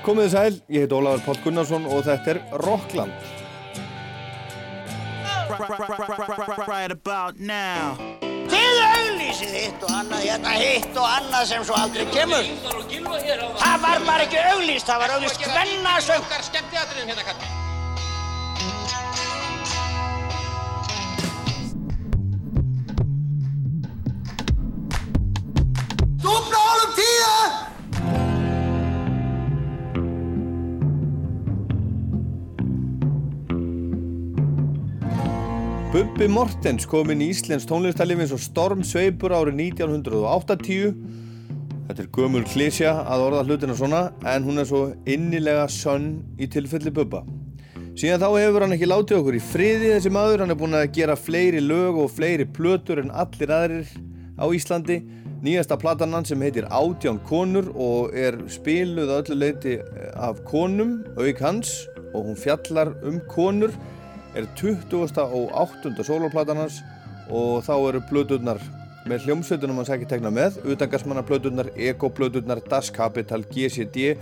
Komið þið sæl, ég heit Ólafur Páll Gunnarsson og þetta er Rockland. Þið auglýsið hitt og annað, hérna hitt og annað sem svo aldrei kemur. Það var bara ekki auglýst, það var auglýst hvennasöng. Bubbi Mortens kom inn í Íslensk tónlistarlif eins og Storm Sveipur árið 1980. Þetta er gömul klísja að orða hlutina svona en hún er svo innilega sönn í tilfelli Bubba. Síðan þá hefur hann ekki látið okkur í friði þessi maður, hann er búinn að gera fleiri lög og fleiri plötur en allir aðrir á Íslandi. Nýjasta platan hann sem heitir Átján konur og er spiluð öllu leiti af konum, auk hans og hún fjallar um konur er 20. og 8. soloplatan hans og þá eru blöðurnar með hljómsveitunum hans ekki tekna með utangarsmanna blöðurnar, eko-blöðurnar, Das Kapital, GCD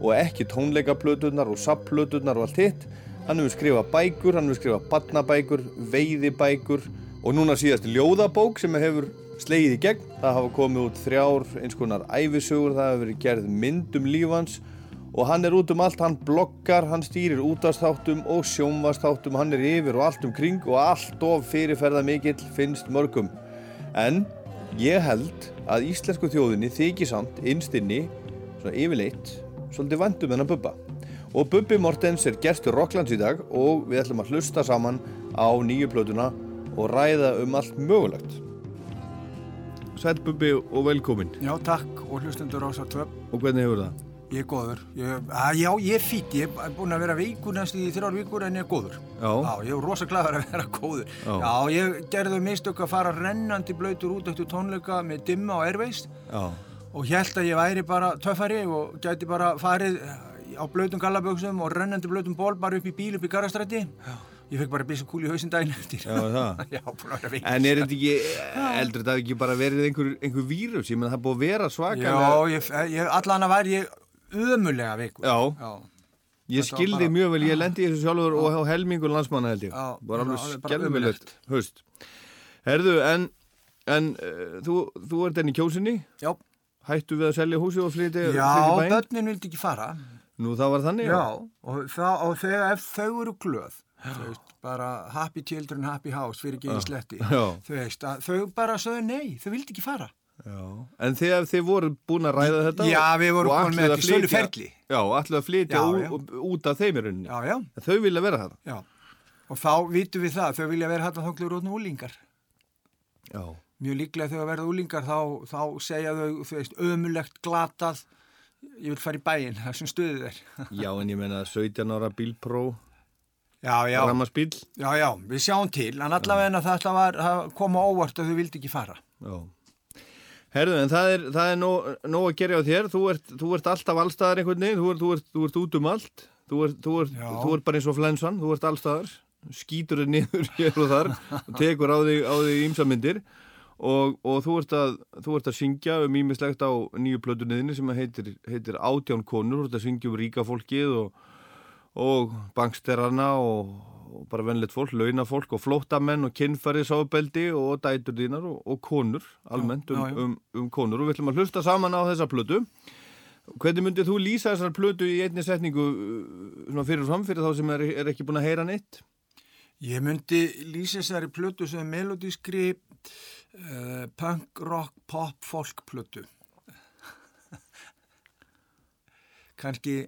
og ekki tónleika blöðurnar og sub-blöðurnar og allt hitt hann hefur skrifað bækur, hann hefur skrifað barnabækur, veiðibækur og núna síðast ljóðabók sem hefur slegið í gegn það hafa komið út þrjár eins konar æfisugur, það hefur verið gerð mynd um lífans og hann er út um allt, hann bloggar, hann stýrir útastáttum og sjónvastáttum, hann er yfir og allt um kring og allt of fyrirferða mikill finnst mörgum. En ég held að íslensku þjóðinni þykir samt innstinni, svona yfirleitt, svolítið vandum hennar Bubba. Og Bubbi Mortens er gerstur Rocklands í dag og við ætlum að hlusta saman á nýju plötuna og ræða um allt mögulegt. Sæl Bubbi og velkomin. Já, takk og hlustendur á þessar tvö. Og hvernig hefur það? Ég er góður. Ég, að, já, ég er fýtt. Ég er búinn að vera veikur næstu í þrjár vikur en ég er góður. Já. ég er rosa gladur að vera góður. Já. ég gerði mistök að fara rennandi blöytur út eftir tónleika með dimma og erveist Já. og held að ég væri bara töffari og gæti bara farið á blöytum gallaböksum og rennandi blöytum ból bara upp í bíl upp í garastrætti. Ég fekk bara bísa kúl í hausinn daginn eftir. Já, það. já, búinn að vera veikur. En er þetta ekki, eldur þetta ekki bara verið einhver, einhver vírus? Ég menn það búið að vera svakalega. Já, ég, ég, allan að væri ég ömulega veikur. Já. Já. Ég skildi bara- mjög vel, ég lendi í þessu sjálfur og á helmingur landsmanna held ég. Já, Var alveg bara skelvilegt, höst. Herðu, en, en uh, þú, þú ert enn í kjósinni, Já, hættu við að selja húsi og flyti, já bæinn? börnin vildi ekki fara. Nú það var þannig? Já, og, það, og þegar ef þau eru glöð, þú veist, bara happy children, happy house, fyrir ekki í sletti, Já. þú veist, þau bara sögðu nei, þau vildi ekki fara. Já. En þegar þið voru búin að ræða þetta? Já, við vorum komin með þetta að í sölu flytja- ferli. Já, ætluðu að flytja Já, já. út af þeim í rauninni. Já, já, En Þau vilja vera það. já. Og þá vitum við það, þau vilja vera hægt að þóklu rótnu úlingar. Já. Mjög líklega þegar verða úlingar þá, þá segja þau, þú veist, ömulegt glatað, ég vil fara í bæinn, það sem stuðið er. Já, en ég menna 17 ára bílpró, Já, já, rammarsbíl. já, já, við sjáum til, en allavega þetta var að koma óvart að þau vildi ekki fara. Já. Herðu, en það er, það er nóg, nóg að gera á þér. Þú ert, þú ert alltaf allstaðar einhvern veginn. Þú ert, þú ert, þú ert út um allt. Þú ert, þú bara eins og flensan. Þú ert allstaðar. Skýtur þér niður hér og þar og tekur á þig, á þig ímsamyndir. Og, og þú, ert að, þú ert að syngja um ímislegt á nýju plötunniðinni sem heitir, heitir Átján konur. Þú ert að syngja um ríka fólkið og, og banksterrana og, og bara vennlegt fólk, launafólk og flóttamenn og kynfærisábeldi og dætur þínar og, og konur almennt um, já, já. Um, um konur og við ætlum að hlusta saman á þessa plötu hvernig myndið þú lýsa þessar plötu í einni setningu uh, svona fyrir fram fyrir þá sem er, er ekki búin að heyra neitt Ég myndi lýsa þessari plötu sem melodískri uh, punk, rock, pop, folk plötu. Kanski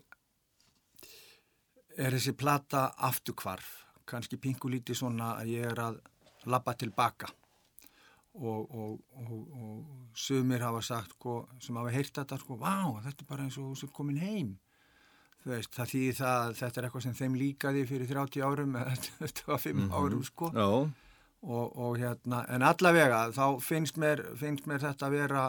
er þessi plata afturkvarf. Kanski pingulítið svona að ég er að labba tilbaka. Og, og, og, og sumir hafa sagt, sko, sem hafa heyrt þetta, sko, vá, þetta er bara eins og sem komin heim. Veist, það þýðir það að þetta er eitthvað sem þeim líkaði fyrir 30 árum eða 25 árum sko og, og hérna, en allavega þá finnst mér, finnst mér þetta að vera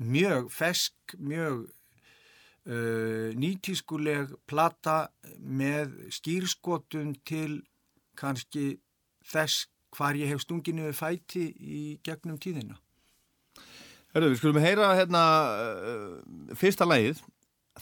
mjög fesk, mjög uh, nýtískuleg plata með skýrskotun til kannski þess hvar ég hef stunginu fæti í gegnum tíðina. Herðu, við skulum heyra hérna uh, fyrsta lagið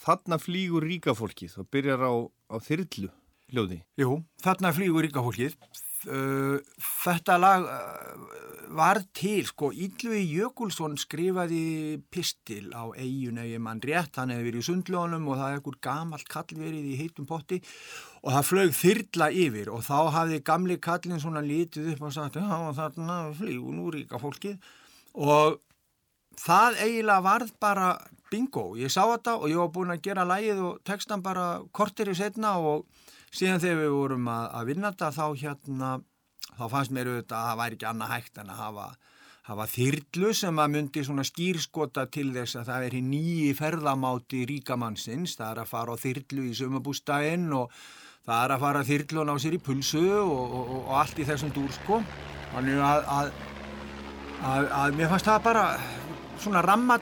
þarna flýgur ríka fólki þá byrjar á, á þyrlu hljóði. Jú, þarna flýgur ríka fólkið. Uh, þetta lag uh, var til, sko, Ylvi Jökulsson skrifaði pistil á eigin eigi mann rétt, hann hefði verið í sundlónum og það hefði ekkur gamalt kall verið í heitum potti og það flög þyrla yfir og þá hafði gamli kallin svona lítið upp og sagt, já þarna flýgur nú ríka fólkið. Og það eiginlega varð bara bingo, ég sá þetta og ég var búin að gera lægið og textan bara kortir í setna og síðan þegar við vorum að, að vinna þetta þá hérna þá fannst mér auðvitað að það væri ekki annað hægt en að hafa, hafa þyrlu sem að myndi svona skýrskota til þess að það er hér nýji ferðamáti ríkamannsins, það er að fara á þyrlu í sömabústæinn og það er að fara þyrlu og ná sér í pulsu og, og, og, allt í þessum dúr sko. Þannig að, að, að, að mér fannst það bara svona ramma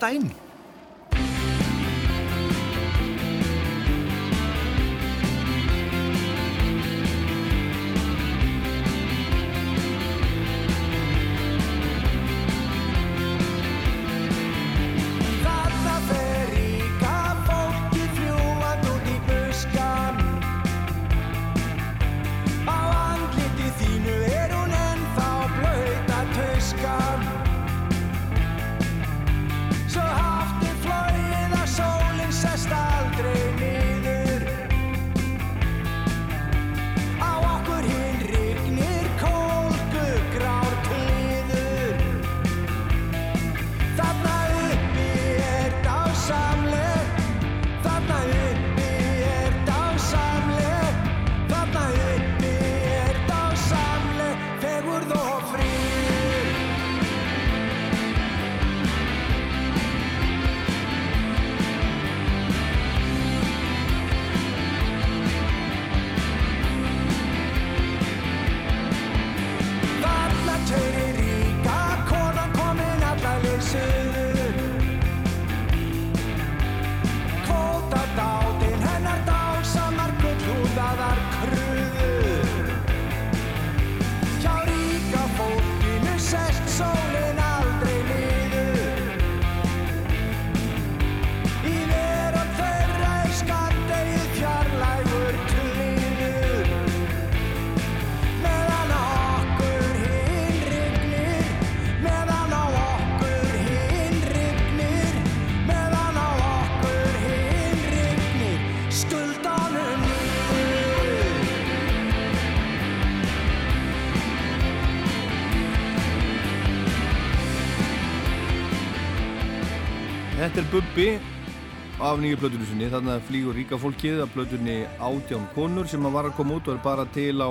af nýju plötunni sinni, þarna flýgur ríka fólkið af plötunni Átján konur sem að var að koma út og er bara til á,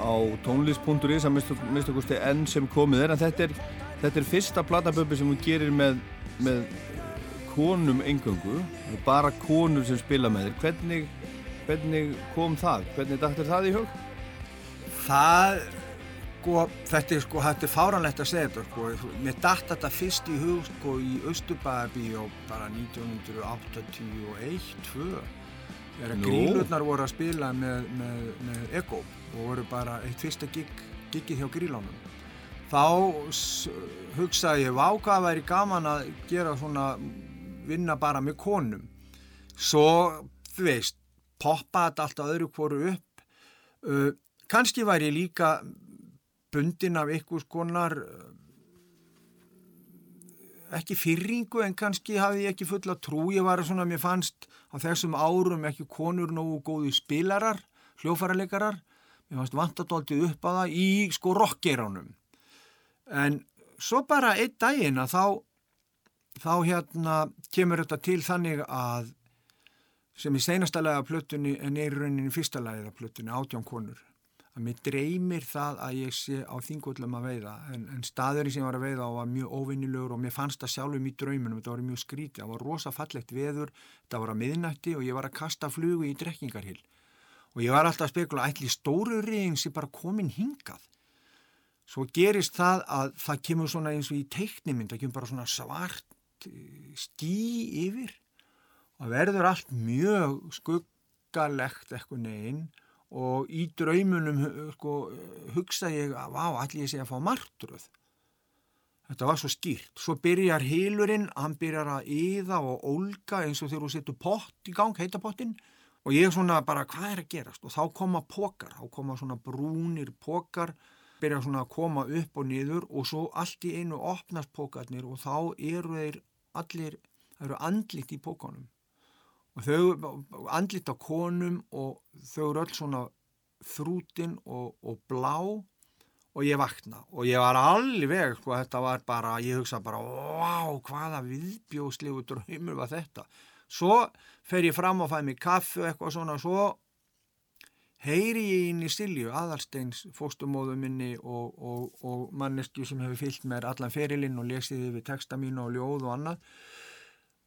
á tónlist.is að mista kosti enn sem komið er en þetta er, þetta er fyrsta plata Bubbi sem hún gerir með, með konum engöngu, bara konur sem spila með þér. Hvernig, hvernig kom það? Hvernig dættir það í hug? Það, sko, þetta er sko, þetta er fáranlegt að segja þetta, sko, mér datt þetta fyrst í hug, sko, í Östubæðabíó bara 1981, 2, þegar grílurnar voru að spila með, með, með Ego og voru bara eitt fyrsta gig, gigið hjá grílánum. Þá hugsaði ég, vá hvað væri gaman að gera svona, vinna bara með konum. Svo, þú veist, poppa þetta alltaf öðru hvoru upp. Uh, kannski væri ég líka bundin af einhvers konar uh, ekki fyrringu en kannski hafði ég ekki fulla trú. Ég var svona, mér fannst á þessum árum ekki konur nógu góðu spilarar, hljófaraleikarar. Mér fannst vantadóltið upp að það í sko rockgeranum. En svo bara einn daginn að þá, þá hérna kemur þetta til þannig að sem í seinasta lagi af plötunni en er rauninni fyrsta lagið af plötunni, átján konur að mér dreymir það að ég sé á þingvöldum að veiða en, en staðurinn sem ég var að veiða var mjög óvinnilegur og mér fannst það sjálfum í drauminum þetta var mjög skrítið, það var rosa fallegt veður þetta var að miðnætti og ég var að kasta flugu í drekkingarhill og ég var alltaf að spekula ætli stóru riðin sem bara komin hingað? Svo gerist það að það kemur svona eins og í teiknimynd það kemur bara svona svart eh, ský yfir og verður allt mjög skuggalegt eitthvað neginn og í draumunum hu- sko, hugsa ég að vá, allir ég sé að fá martröð Þetta var svo skýrt. Svo byrjar hýlurinn, hann byrjar að yða og ólga eins og þegar þú setur pott í gang, heitapottin og ég svona bara, hvað er að gerast? Og þá koma pokar, þá koma svona brúnir pokar, byrja svona að koma upp og niður og svo allt í einu opnast pokarnir og þá eru þeir allir, það eru andlit í pokanum og þau andlit á konum og þau eru öll svona þrútin og, og blá. Og ég vakna og ég var alveg sko þetta var bara, ég hugsa bara wow, hvaða viðbjóðslegu draumur var þetta? Svo fer ég fram og fæ mig kaffu eitthvað svona svo heyri ég inn í Silju aðalsteins fóstumóðu minni og, og, og manneski sem hefur fyllt mér allan ferilinn og lesiði við texta mínu og ljóð og annað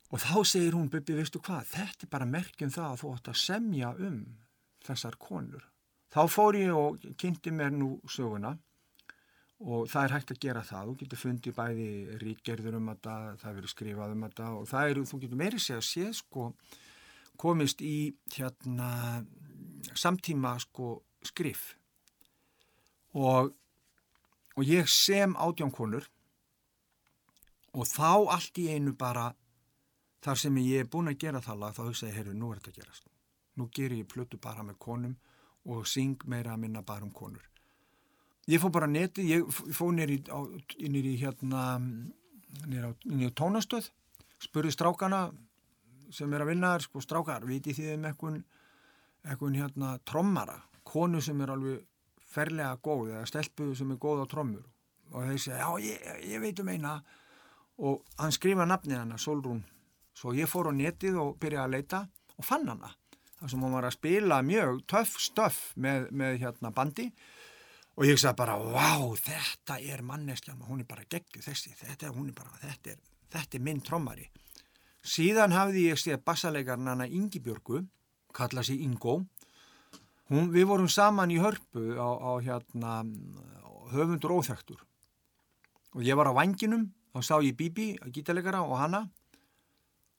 og þá segir hún, Bubi, veistu hvað? Þetta er bara merkjum það að þú ætti að semja um þessar konur. Þá fór ég og kynnti mér nú söguna og það er hægt að gera það, þú getur fundið bæði ríkgerður um þetta, það verður skrifað um þetta og það eru, þú getur meiri segja að sé sko komist í hérna samtíma sko skrif. Og og ég sem átjánkonur og þá allt í einu bara þar sem ég er búin að gera það lag þá hugsa ég, heyrðu, nú er þetta að gerast. Nú ger ég plötu bara með konum og syng meira að minna bara um konur. Ég fór bara neti, ég fór nýri í hérna nýri á tónastöð spurði strákana sem er að vinna þar, sko strákar, viti þið um eitthvað eitthvað hérna trommara, konu sem er alveg ferlega góð eða stelpu sem er góð á trommur. Og þeir segja, já ég, ég veit um eina. Og hann skrifa nafnið hana, Solrún svo ég fór á netið og byrjaði að leita og fann hana. Þar sem hún var að spila mjög töff stöff með, með hérna bandi. Og ég sagði bara, wow, þetta er manneskjan, hún er bara geggju þessi, þetta er, bara, þetta er, þetta er minn trommari. Síðan hafði ég séð bassalegarn hana Ingi Björgu, kalla sér Ingo, hún, við vorum saman í hörpu á, á hérna höfundur óþægtur og ég var á vanginum, þá sá ég Bibi, gítalegara og hana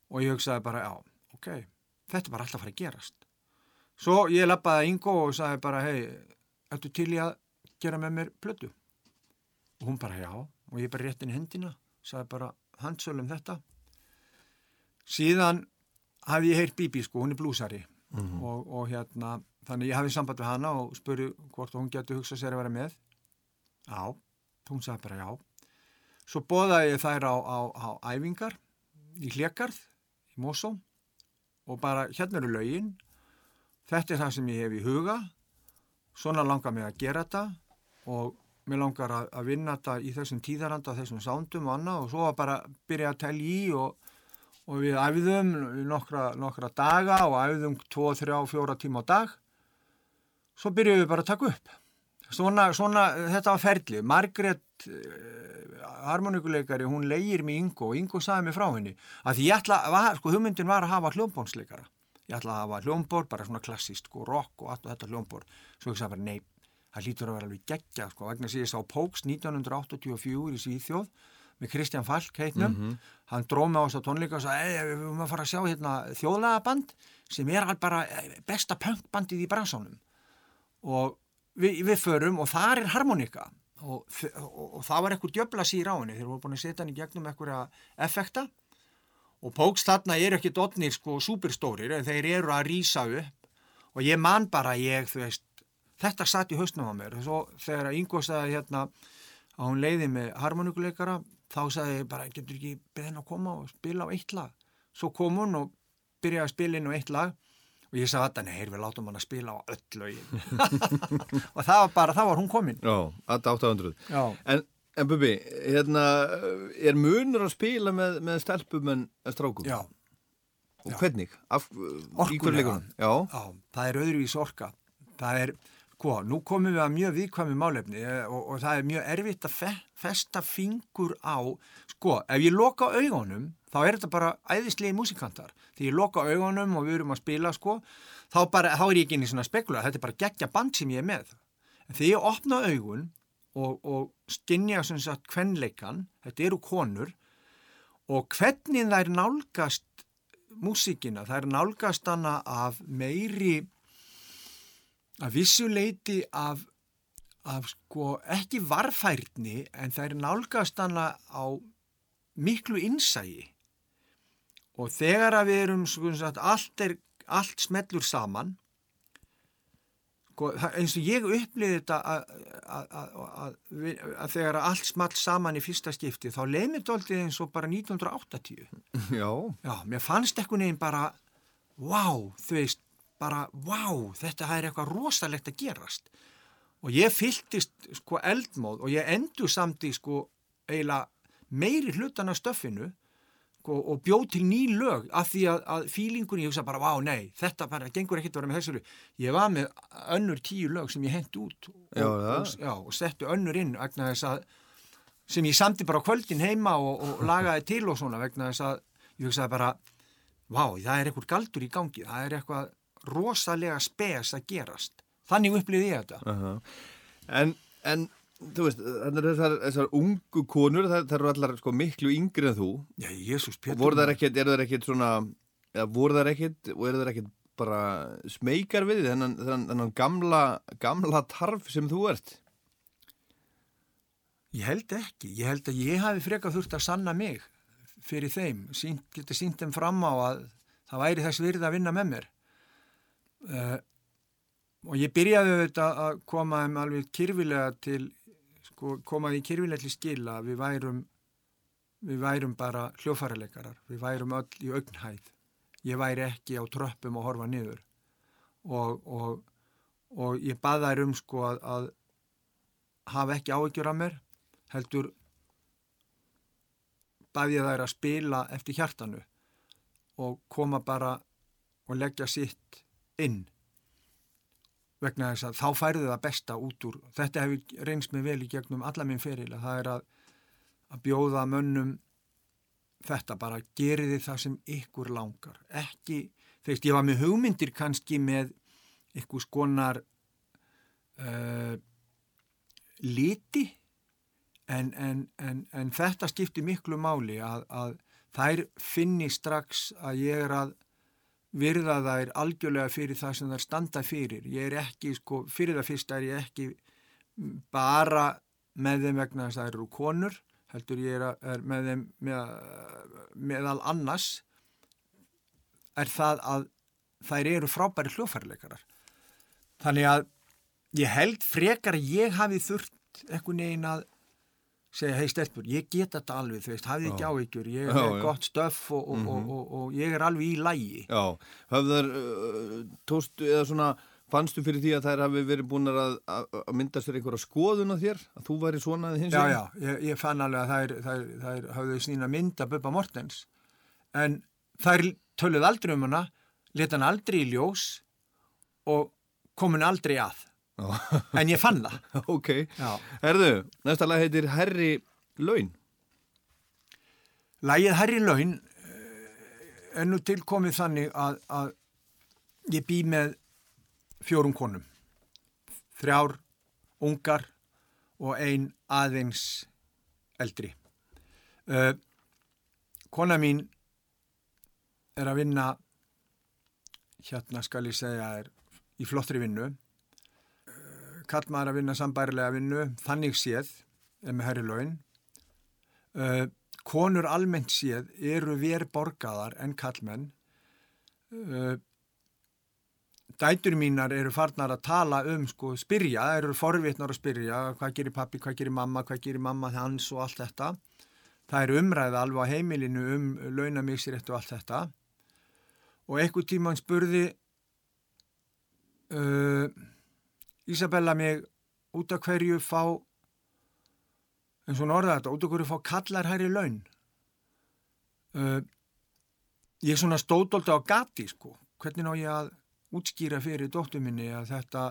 og ég hugsaði bara, já, ok, þetta bara alltaf að fara að gerast. Svo ég lappaði Ingo og sagði bara, hei, ættu til ég að gera með mér plötu? Og hún bara já. Og ég bara rétt inn í hendina sagði bara handsölum þetta. Síðan hafði ég heyrt Bibi sko, hún er blúsari. Mm -hmm. og, og hérna þannig ég hafði samband við hana og spurði hvort hún getur hugsað sér að vera með. Já, hún sagði bara já. Svo bóðaði ég þær á, á, á æfingar í Hlekarð Mosó og bara hérna eru laugin þetta er það sem ég hef í huga. Svona langar mig að gera þetta. Og mér langar að, að vinna þetta í þessum tíðaranda, þessum sándum og annað. Og svo að bara byrja að telja í og, og við æfðum nokkra, nokkra daga og æfðum 2, 3, 4 tíma á dag. Svo byrjuðum við bara að taka upp. Svona, svona þetta var ferli Margret eh, harmonikuleikari, hún leigir mig Ingo og Ingo sagði mig frá henni að því ég ætla, var, sko hugmyndin var að hafa hljómbónsleikara ég ætla að hafa hljómbór, bara svona klassíst sko rock og allt og þetta hljómbór svo ég sagði bara nei það lítur að vera alveg geggja sko, vegna að ég sá Póks 1984 í Svíþjóð með Kristján Falk heitnum, mm -hmm. hann dróð með á þess að tónleika og sagði, við höfum að fara að sjá hérna, þjóðlagaband sem er bara eh, besta punkbandið í bransánum og við, við förum og þar er harmonika og, og, og það var eitthvað djöbla sír á henni, þeir voru búin að setja henni gegnum eitthvað effekta. Og Póks þarna er ekki dotnir sko superstórir en þeir eru að rýsa upp. Og ég man bara ég, veist þetta satt í hausnum á mér. Svo þegar Ingo sagði hérna að hún leiði með harmonikuleikara þá sagði ég bara, getur ekki beðin að koma og spila á eitt lag? Svo kom hún og byrjaði að spila inn á eitt lag og ég sagði að nei, við látum hann að spila á öll lögin og það var bara, það var hún komin Já, alltaf 800 Já. En, en Bubi, hérna er munur að spila með, með stelpum en strákum? Já Og Já. hvernig? Af, Orkulega Já. Já, það er öðruvís orka það er Sko, nú komum við að mjög viðkvæmi málefni eh, og, og það er mjög erfitt að fe, festa fingur á, sko, ef ég loka augunum, þá er þetta bara æðislegi músikantar. Þegar ég loka augunum og við erum að spila, sko, þá, bara, þá er ég ekki inn í svona spekula, þetta er bara gegja band sem ég er með. En þegar ég opna augun og, og skinja svona sagt kvenleikan, þetta eru konur, og hvernig það er nálgast músikina, það er nálgast hana af meiri að vissuleiti af, af sko ekki varfærni en það er nálgast hana á miklu innsægi og þegar að við erum sko sagt, allt, er, allt smellur saman sko, eins og ég upplýði þetta að, að, að, að, þegar allt small saman í fyrsta skipti þá leið mér dóltið eins og bara 1980 Já, Já, mér fannst eitthvað neginn bara, vá, þú veist, bara, vá, þetta er eitthvað rosalegt að gerast. Og ég fylltist, sko, eldmóð og ég endur samt í, sko, eiginlega meiri hlutan af stöffinu sko, og bjóð til ný lög af því að, að fílingunni, ég hugsa bara, vá, nei, þetta bara gengur ekkert að vera með þessu lög. Ég var með önnur tíu lög sem ég hent út og, Já, og, já, og settu önnur inn vegna þess að sem ég samti bara kvöldin heima og, og lagaði til og svona vegna þess að ég hugsaði bara, vá, það er eitthvað galdur í gangi, það er eitthvað rosalega spes að gerast. Þannig upplýði ég þetta. Aha. En, en þú veist, þessar, þessar ungu konur, það, eru allar sko, miklu yngri en þú Já, Jésús Pétur. voru þær ekkit, eru þær ekkit svona eða voru þær ekkit og eru þær ekkit bara smekar við þennan, þennan, þennan gamla, gamla tarf sem þú ert Ég held ekki. Ég held að ég hafi frekar þurft að sanna mig fyrir þeim. Sýnt, geta sínt þeim fram á að það væri þess virði að vinna með mér. Uh, og ég byrjaði auðvitað að koma þeim alveg kyrfilega til, sko, koma því kyrfilega til skila að við værum, við værum bara hljófaraleikarar. Við værum öll í augnhæð. Ég væri ekki á tröppum og horfa niður. Og, og, og ég baða þær um sko að, að hafa ekki áhyggjur af mér heldur bað ég þær að spila eftir hjartanu og koma bara og leggja sitt inn vegna þess að þá færðu það besta út úr. Þetta hefur reynst mig vel í gegnum alla minn feril að það er að, að bjóða mönnum þetta bara geriði það sem ykkur langar. Ekki, þegar ég var með hugmyndir kannski með ykkur skonar uh, liti en, en, en, en þetta skipti miklu máli að, að þær finni strax að ég er að virða þær algjörlega fyrir það sem þær standa fyrir. Ég er ekki, sko, fyrir það fyrst er ég ekki bara með þeim vegna þess að þær eru konur, heldur ég er, að, er með þeim með, meðal annars er það að þær eru frábæri hljófærleikarar. Þannig að ég held frekar að ég hafi þurft eitthvað negin að segja, hei stelpur, ég get þetta alveg, þú veist, hafið ekki áhyggjur, ég er með gott stöff og, og, og, og, og ég er alveg í lægi. Já, höfðar uh, tóstu eða svona fannstu fyrir því að þær hafi verið búin að, að að mynda sér einhverja skoðun á þér að þú væri svona Já, veginn? já, ég, ég fann alveg að þær, þær, þær hafðu snýna mynd að Bubba Mortens, en þær töluð aldrei um hana, leta hann aldrei í ljós og komin aldrei að. En ég fann það. Ok, Já. herðu, næsta lag heitir Herri Laun Lægið Herri Laun eh, er nú tilkomið þannig að, að ég bý með fjórum konum. Þrjár ungar og ein aðeins eldri. Uh, kona mín er að vinna, hérna skal ég segja, er í flottri vinnu. Kallmaður að vinna sambærilega vinnu, þannig séð, með herri laun. Uh, konur almennt séð eru verið borgaðar en kallmenn. Uh, dætur mínar eru farnar að tala um, sko, spyrja, eru forvitnar að spyrja, hvað gerir pappi, hvað gerir mamma, hvað gerir mamma hans og allt þetta. Það er umræða alveg á heimilinu um launamiksirétt og allt þetta. Og einhver tíma hann spurði uh, Ísabella mig út af hverju fá eins og hún orðaði þetta, út af hverju fá kallar hærri laun. Uh, ég er svona stóðdóldi á gati, sko. Hvernig ná ég að útskýra fyrir dóttur minni að þetta,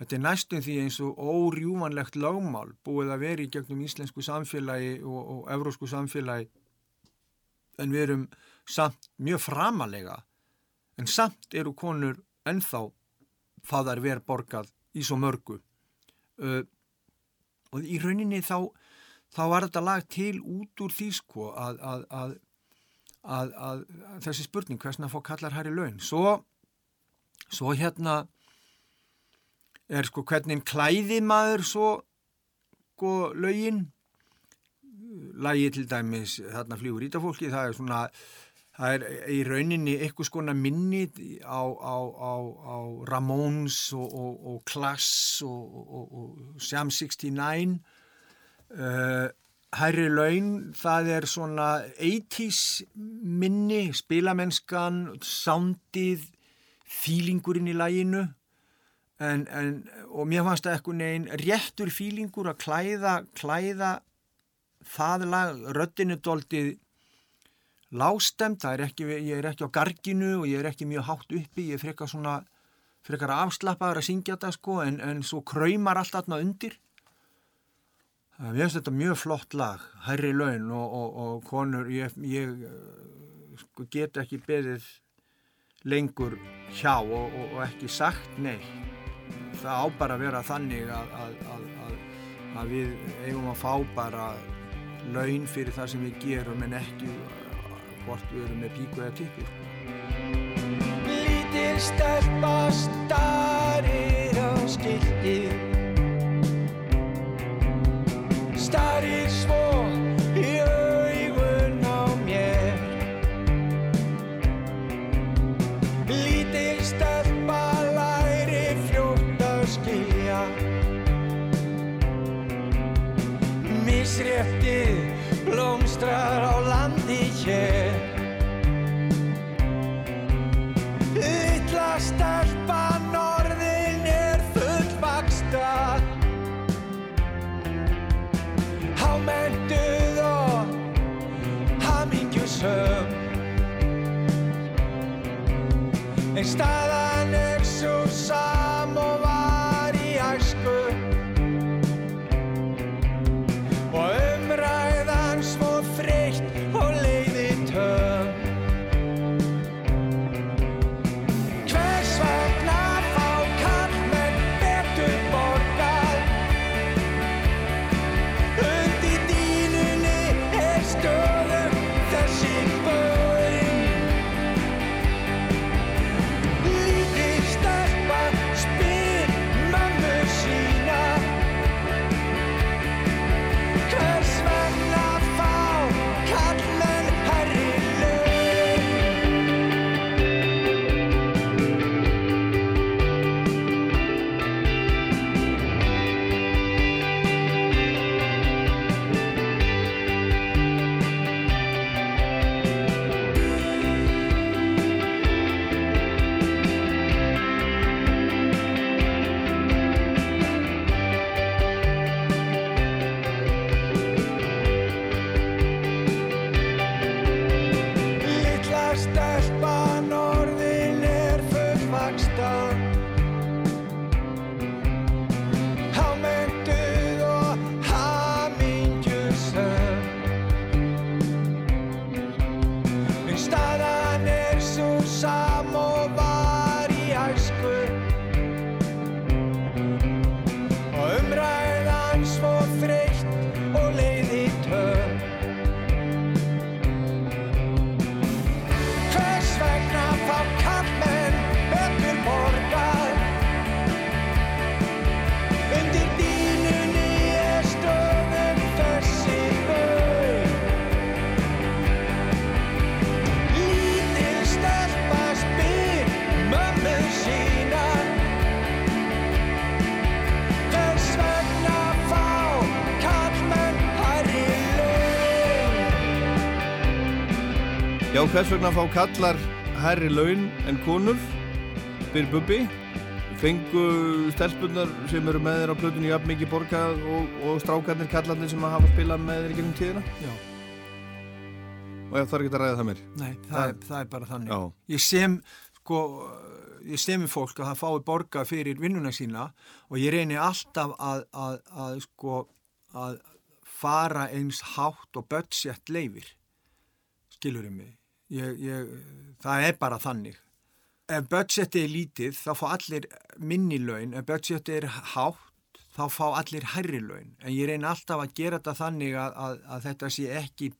þetta er næstum því eins og órjúmanlegt lögmál búið að vera í gegnum íslensku samfélagi og, og evrósku samfélagi en við erum samt mjög framalega en samt eru konur ennþá það er verið borgað í svo mörgu. Uh, og í rauninni þá, þá var þetta lag til út úr því sko að, að, að, að, þessi spurning hversna fá kallar hær í laun? Svo, svo hérna er sko hvernig klæði maður svo sko lögin lagi til dæmis þarna flýgur ítafólki það er svona það er í rauninni eitthvað skona minni á, á, á, á Ramones og, og, og Class og, og, Sam 69 uh, Hærri laun, það er svona 80s minni, spilamennskan, soundið, fílingurinn í læginu en, en, og mér fannst það eitthvað neginn réttur fílingur að klæða, klæða það lag, röddinu doldið lástemt, er ekki, ég er ekki á garginu og ég er ekki mjög hátt uppi, ég er frekar svona, frekar afslappaður að syngja þetta sko en, en svo kræmar allt aðna undir Mér finnst þetta mjög flott lag, herri laun og, og, og konur, ég, ég sko, get ekki beðið lengur hjá og, og ekki sagt nei. Það á bara að vera þannig að, að, að, að við eigum að fá bara laun fyrir það sem við gerum en ekki hvort við erum með píku eða tippi. Lítil stelpa starir á skiltið Starir svo En hvers vegna fá kallar herri laun en konur? Spyr Bubbi. Fengu stelpunar sem eru með þér á plötunni jafn mikið borgað og, og strákarnir kallarnir sem að hafa spilað með þér í gegnum tíðina? Já. Og ég þarf ekki að ræða það mér. Nei, það, er, það er bara þannig. Já. Ég sem, sko, ég semi fólk að það fái borga fyrir vinnuna sína og ég reyni alltaf að, að, að sko, að fara eins hátt og budget leifir. Skilur ég mig? Ég, ég, það er bara þannig. Ef budgetið er lítið, þá fá allir minni laun. Ef budgetið er hátt, þá fá allir hærri laun. En ég reyni alltaf að gera þetta þannig að, að, að þetta sé ekki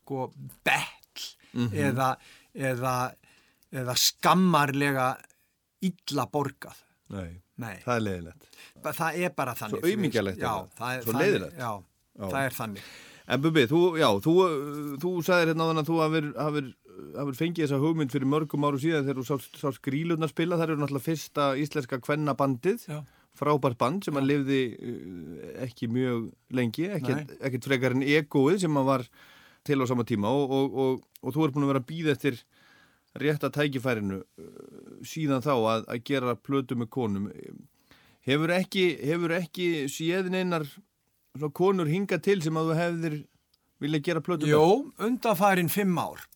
sko betl eða, eða, eða skammarlega illa borgað. Nei, Nei, það er leiðilegt. Það er bara þannig. Svo aumingjalegt er Já, það. er Svo leiðilegt. Já, Já. það er þannig. En Bubi, þú, já, þú, þú sagðir hérna á þann að þú hafur, hafur, fengið þessa hugmynd fyrir mörgum áru síðan þegar þú sást, sást grílurnar spila. Það eru náttúrulega fyrsta íslenska kvennabandið, frábært band sem að lifði uh, ekki mjög lengi, ekkert, frekar en egoið sem að var til á sama tíma og, og, og, og þú er búin að vera að býða eftir rétta tækifærinu uh, síðan þá að, að gera plötu með konum. Hefur ekki, hefur ekki séð neinar svona konur hinga til sem að þú hefðir vilja gera plötu með? Jó, undanfærin fimm ár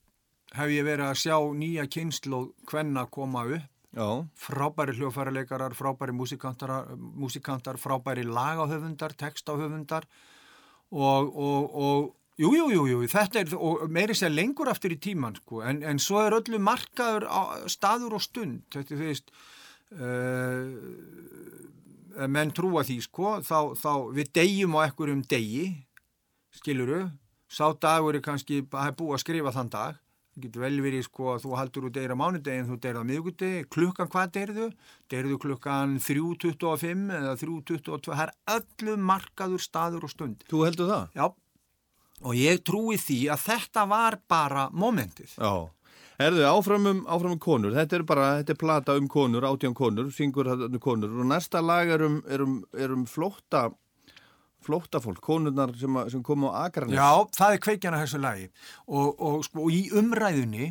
hef ég verið að sjá nýja kynslu hvenna koma upp. Já, Frábæri hljófæraleikarar, frábæri músikantar, frábæri lagahöfundar, textahöfundar og, og, og jú, jú, jú, jú, þetta er meiri sér lengur aftur í tíman sko, en, en svo er öllu markaður á, staður og stund, þetta þú veist uh, menn trúa því sko, þá, þá við deyjum á ekkurum degi, skiluru, sá dagur er kannski, er búið að skrifa þann dag, það getur vel verið sko að þú haldur úr deyra mánudegi en þú deyra á miðugudegi, klukkan hvað deyrðu? Deyrðu klukkan 3.25 eða 3.22, það er öllu markaður staður og stund. þú heldur það? Já, og ég trúi því að þetta var bara momentið. Já. Herðu, áfram um, áfram um konur, þetta er bara, þetta er plata um konur, átján konur, syngur konur og næsta lag er um, um, um flótta, flótta fólk, konurnar sem, sem kom á Akranes. Já, það er kveikjan að þessu lagi og, og, sko, og í umræðunni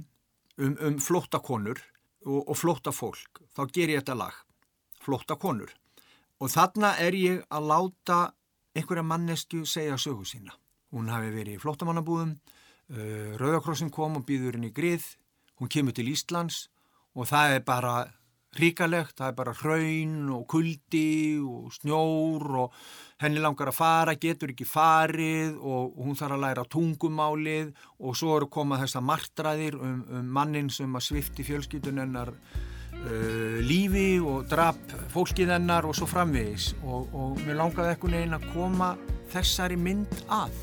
um, um flóttakonur og, og flóttafólk, þá ger ég þetta lag, flóttakonur. Og þarna er ég að láta einhverja mannesku segja sögu sína. Hún hafi verið í flóttamannabúðum, uh, Rauðakrossin kom og býður henni grið, hún kemur til Íslands og það er bara ríkalegt, það er bara hraun og kuldi og snjór og henni langar að fara, getur ekki farið og hún þarf að læra tungumálið og svo eru komað þessar martraðir um, um mannin sem að svifti fjölskyldun hennar uh, lífi og drap fólkið hennar og svo framvegis og, og mér langaði ekkun einn að koma þessari mynd að.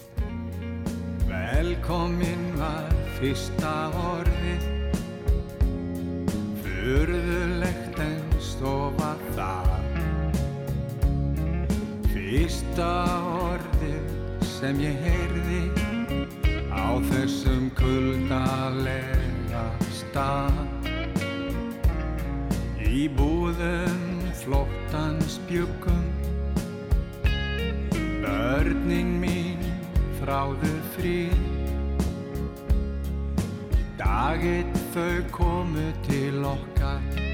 Velkomin var fyrsta orðið sem ég heyrði á þessum kuldalega stað Í búðum flóttans bjöggum Börnin mín þráðu frið Dagitt þau komu til okkar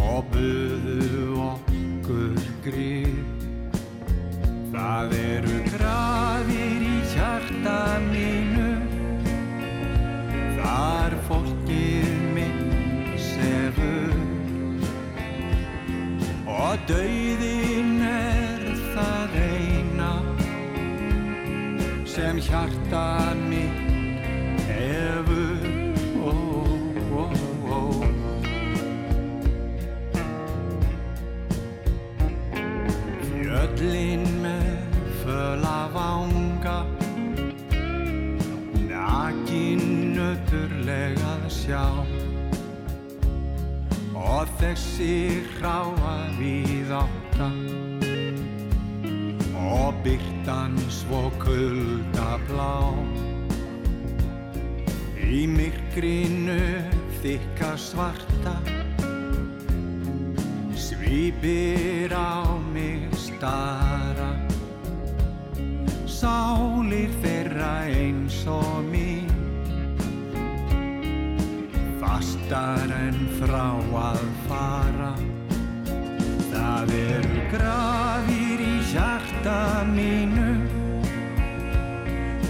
og buðu okkur grið. Það eru grafir í hjarta mínu, þar fólkið mitt sefur. Og dauðin er það eina sem hjarta mitt þessi hráa við átta Og byrtan svo kulda blá. Í myrkrinu þykka svarta Svýpir á mig stara. Sálir þeirra eins og mín Fastar en frá að fara. Það eru grafir í hjarta mínu.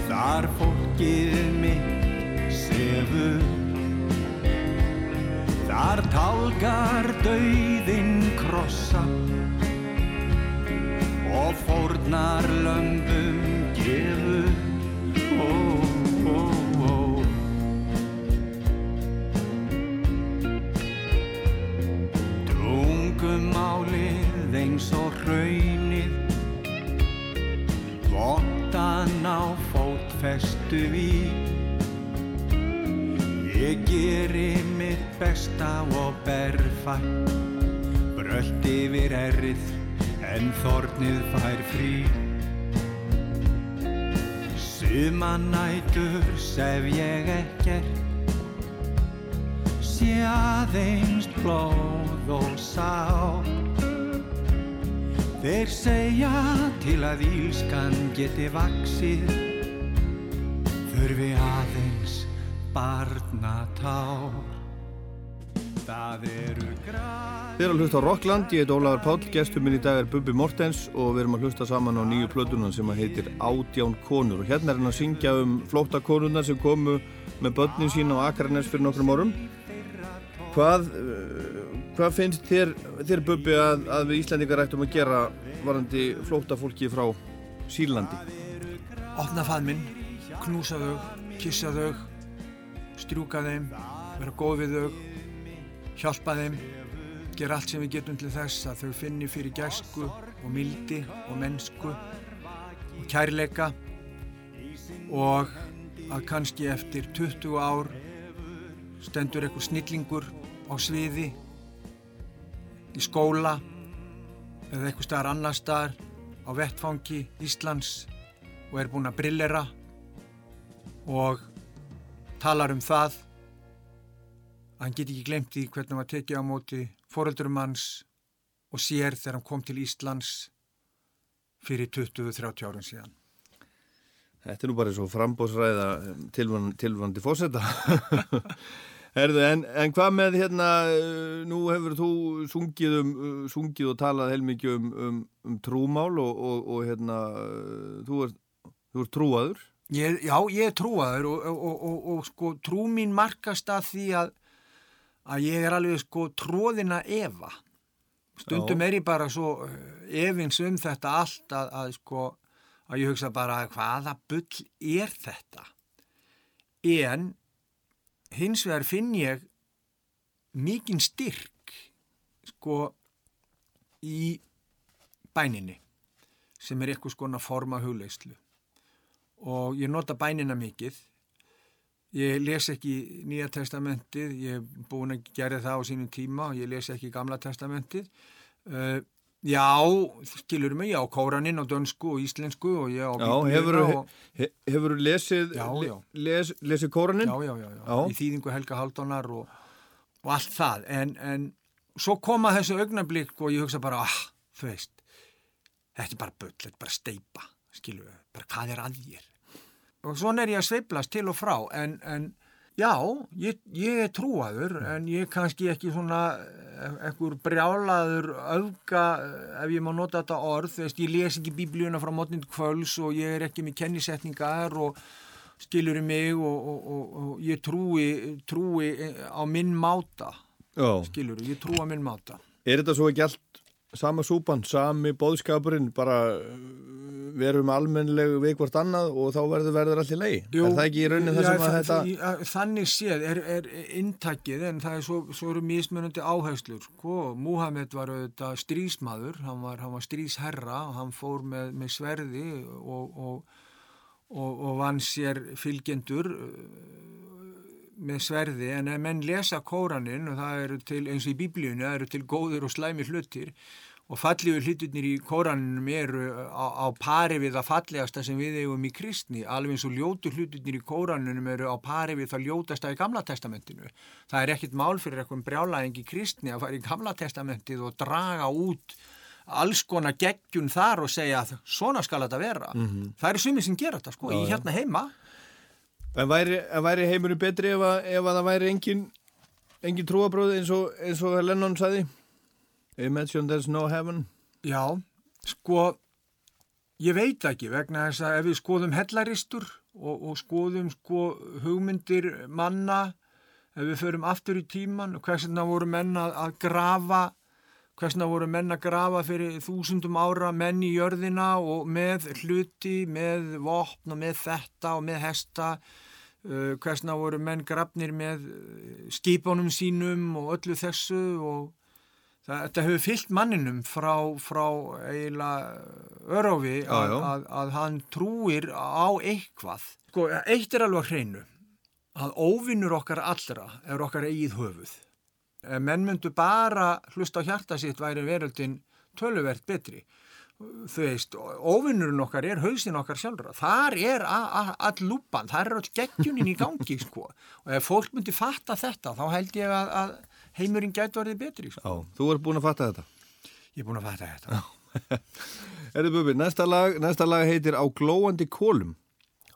Þar fólkið mitt sefur. Þar tálgar dauðin krossa og fórnar lömbum fótfestu í. Ég geri mitt besta og berfæ Brölt yfir errið en þornið fær frí Suma nætur sef ég ekkert Sé aðeins blóð og sá Þeir segja til að ílskan geti vaksið Þurfi aðeins barnatár. Það eru græn. Þið erum að hlusta á Rockland, ég heit Ólafur Páll, gestur minn í dag er Bubbi Mortens og við erum að hlusta saman á nýju plötunan sem að heitir Ádján konur. Og hérna er hann að syngja um flóttakonurna sem komu með börnin sín á Akranes fyrir nokkrum árum. Hvað, uh, hvað finnst þér, þér Bubbi að, að við Íslandingar ættum að gera varandi flóttafólki frá Sýrlandi? Opna faðminn, knúsa þau, kissa þau, strjúka þeim, vera góð við þau, hjálpa þeim, gera allt sem við getum til þess að þau finni fyrir gæsku og mildi og mennsku og kærleika og að kannski eftir 20 ár stendur einhver snillingur á sviði í skóla eða eitthvað staðar annar staðar á vettfangi Íslands og er búinn að brillera og talar um það að hann geti ekki glemt því hvernig hann var tekið á móti foreldurum hans og sér þegar hann kom til Íslands fyrir 20-30 árum síðan. Þetta er nú bara svo frambóðsræða tilvandi, tilvandi fósetta. Herðu, en, en hvað með hérna, uh, nú hefur þú sungið, um, uh, sungið og talað heilmikið um, um, um trúmál og, og, og hérna, uh, þú ert, ert trúaður. Ég, já, ég er trúaður og, og, og, og sko trú mín markast að því að, að ég er alveg sko tróðina efa. Stundum Já. er ég bara svo eh, efins um þetta allt að, að sko að ég hugsa bara hvaða bull er þetta? En hins vegar finn ég mikinn styrk sko í bæninni sem er eitthvað skona forma hugleyslu og ég nota bænina mikið. Ég les ekki nýja testamentið ég er búin að gera það á sínum tíma og ég les ekki gamla testamentið. Uh, já, skilur mig, já, kóraninn á dönsku og íslensku og ég á hefur, og, he, hefur lesið, Já, já. Les, lesið kóraninn? já, já, já, í þýðingu Helga Halldónar og, og allt það. En, en svo koma þessu augnablík og ég hugsa bara, ah, þú veist þetta er bara bull, þetta er bara steipa skilur bara hvað er að þér og svona er ég að sveiplast til og frá en, en já, ég, ég er trúaður en ég er kannski ekki svona eh, ekkur brjálaður öfga, eh, ef ég má nota þetta orð, veist, ég les ekki biblíuna frá mótnind kvöls og ég er ekki með kennisetningar og skilur í mig og, og, og, og ég trúi, trúi á minn máta, Já. skilur, ég trúi á minn máta. Er þetta svo ekki allt sama súpan, sami bóðskapurinn, bara uh, verum almennleg við hvort annað og þá verður verður allt í lei? Jú, er það ekki í raunin sem að þetta... að- Þannig séð er, er inntakið en það er svo, svo eru mismunandi áherslur sko. Múhamed var auðvitað strísmaður, hann var, hann var strísherra og hann fór með, með sverði og, og, og, og vann sér fylgjendur uh, með sverði en ef menn lesa kóranin og það eru til, eins og í biblíunni, það eru til góður og slæmi hlutir og fallegu hluturnir í kóraninum eru á, á pari við það fallegasta sem við eigum í kristni, alveg eins og ljótu hluturnir í kóraninum eru á pari við það ljótasta í gamla testamentinu. Það er ekkit mál fyrir eitthvað brjálæðing í kristni að fara í gamla testamentið og draga út alls konar geggjun þar og segja að svona skal þetta vera. Það eru sumið sem gera þetta sko, í hérna heima. En væri, væri heimurinn betri ef að, ef að það væri engin, engin trúabröð eins og, eins og Lennon sagði? Imagine there's no heaven. Já, sko, ég veit ekki vegna þess að ef við skoðum hellaristur og, og skoðum sko hugmyndir manna, ef við förum aftur í tíman, hversna voru menn að, að grafa, hversna voru menn að grafa fyrir þúsundum ára menn í jörðina og með hluti, með vopn og með þetta og með hesta, uh, hversna voru menn grafnir með uh, skipunum sínum og öllu þessu og Það, þetta hefur fyllt manninum frá, frá eiginlega örófi að, að, að hann trúir á eitthvað. Sko, eitt er alveg hreinu. að óvinnur okkar allra er okkar eigið höfuð. Ef menn myndu bara hlusta á hjarta sitt væri veröldin töluvert betri. Þú veist, óvinnurinn okkar er hausin okkar sjálfra. Þar er all lúpan, þar er all geggjunin í gangi, sko. Og ef fólk myndi fatta þetta, þá held ég að, að heimurinn gæti verið betri, sko. Já, þú ert búin að fatta þetta. Ég er búin að fatta þetta. Erðu Bubi, næsta lag, næsta lag heitir Á glóandi kólum.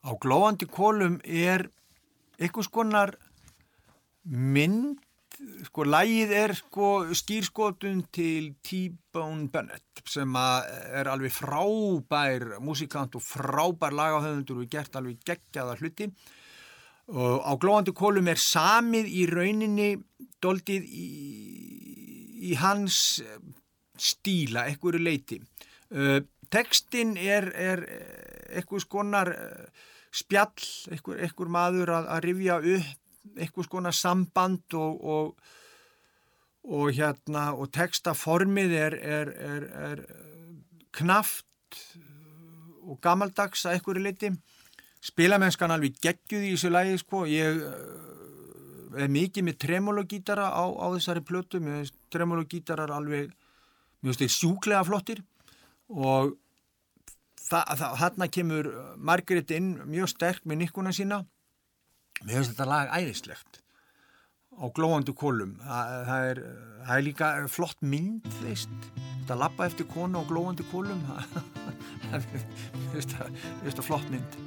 Á glóandi kólum er einhvers konar mynd sko, lægið er sko skýrskotun til T-Bone Bennett sem er alveg frábær músikant og frábær lagahöfundur og gert alveg geggjaða hluti. Og á glóðandi kólum er samið í rauninni doldið í, í hans stíla, ekkur leiti uh, tekstin er, er ekkur skonar spjall, ekkur maður að, að rifja upp eitthvað skona samband og, og, og hérna og textaformið er, er, er, er knaft og gamaldags að einhverju liti spilamennskan alveg geggjuð í þessu lægi sko. Ég eh, er mikið með tremologítara á, á þessari plötu. Tremologítarar alveg mjög sjúklega flottir. Og þarna kemur Margaret inn mjög sterk með nikkuna sína Mér finnst þetta lag æðislegt á glóandu kólum. Það, það, er, það er líka flott mynd, veist. Þetta lappa eftir konu á glóandu kólum. Finnst þetta flott mynd.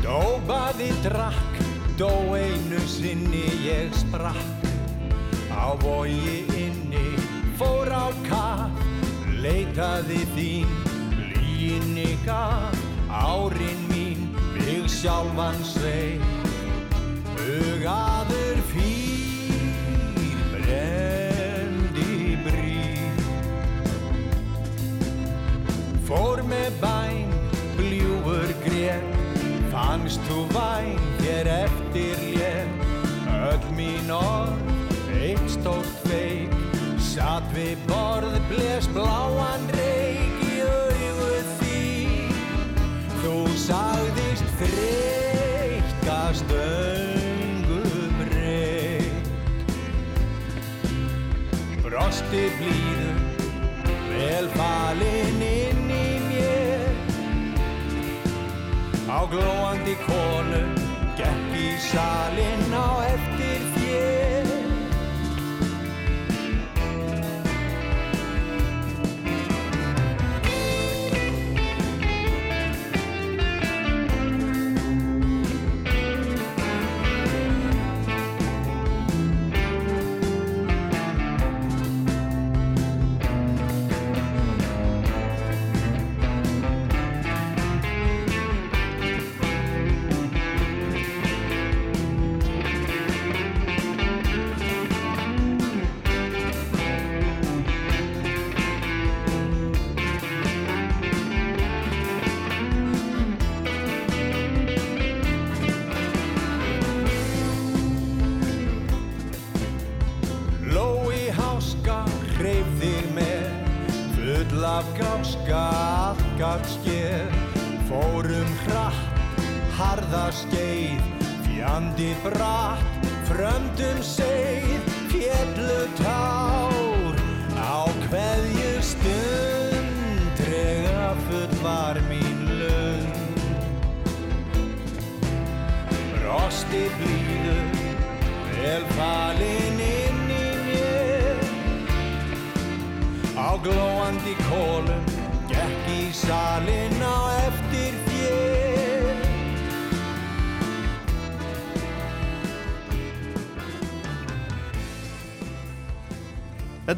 Dóbaði drakk, dó einu sinni ég sprakk á vogi inni fór á kaff leitaði þín líni gaf. Árin mín mig sjálfan svei hugaður fýr brendi brí fór með bæn bljúur gref fannst þú væn þér eftir létt. Öll mín orð eitt stórt feik Satt við borð, bles bláan reik í auðu því Þú sagðist þreytkast öngu breyk Brosti blíðu, velfalinn inn í mér. Á glóandi konu, gekk í salin á eftir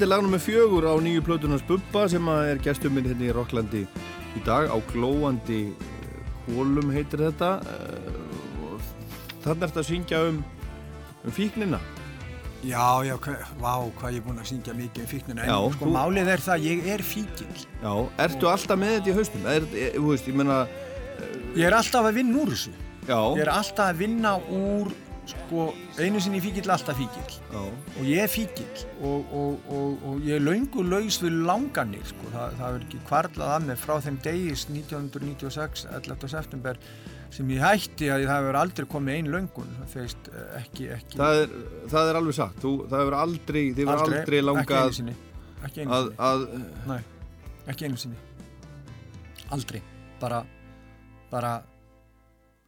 Þetta er lagnum með fjögur á nýju plötunars Bubba sem er gestur minn hérna í Rokklandi í dag á glóandi kólum eh, heitir þetta eh, þannig er þetta að syngja um, um fíknina Já, já, hva, vá, hvað ég er búin að syngja mikið um fíknina en já, sko þú... málið er það, ég er fíkil Já, ertu og... alltaf með þetta í haustum? Er, er, veist, ég, meina, ég er alltaf að vinna úr þessu já. Ég er alltaf að vinna úr sko, einu sinni fíkil, alltaf fíkil Já. og ég er fíkil og, og, og, og ég er löngu laus við langanir sko. það, það er ekki kvarlað að mig frá þeim degis 1996, 11. september sem ég hætti að það hefur aldrei komið ein löngun. Það feist ekki, ekki. Það, er, það er alveg satt, þú, það hefur aldrei, hefur aldrei, ekki einu langað sinni. Ekki einu að, að, Nei, ekki einu sinni. Aldrei. Bara, bara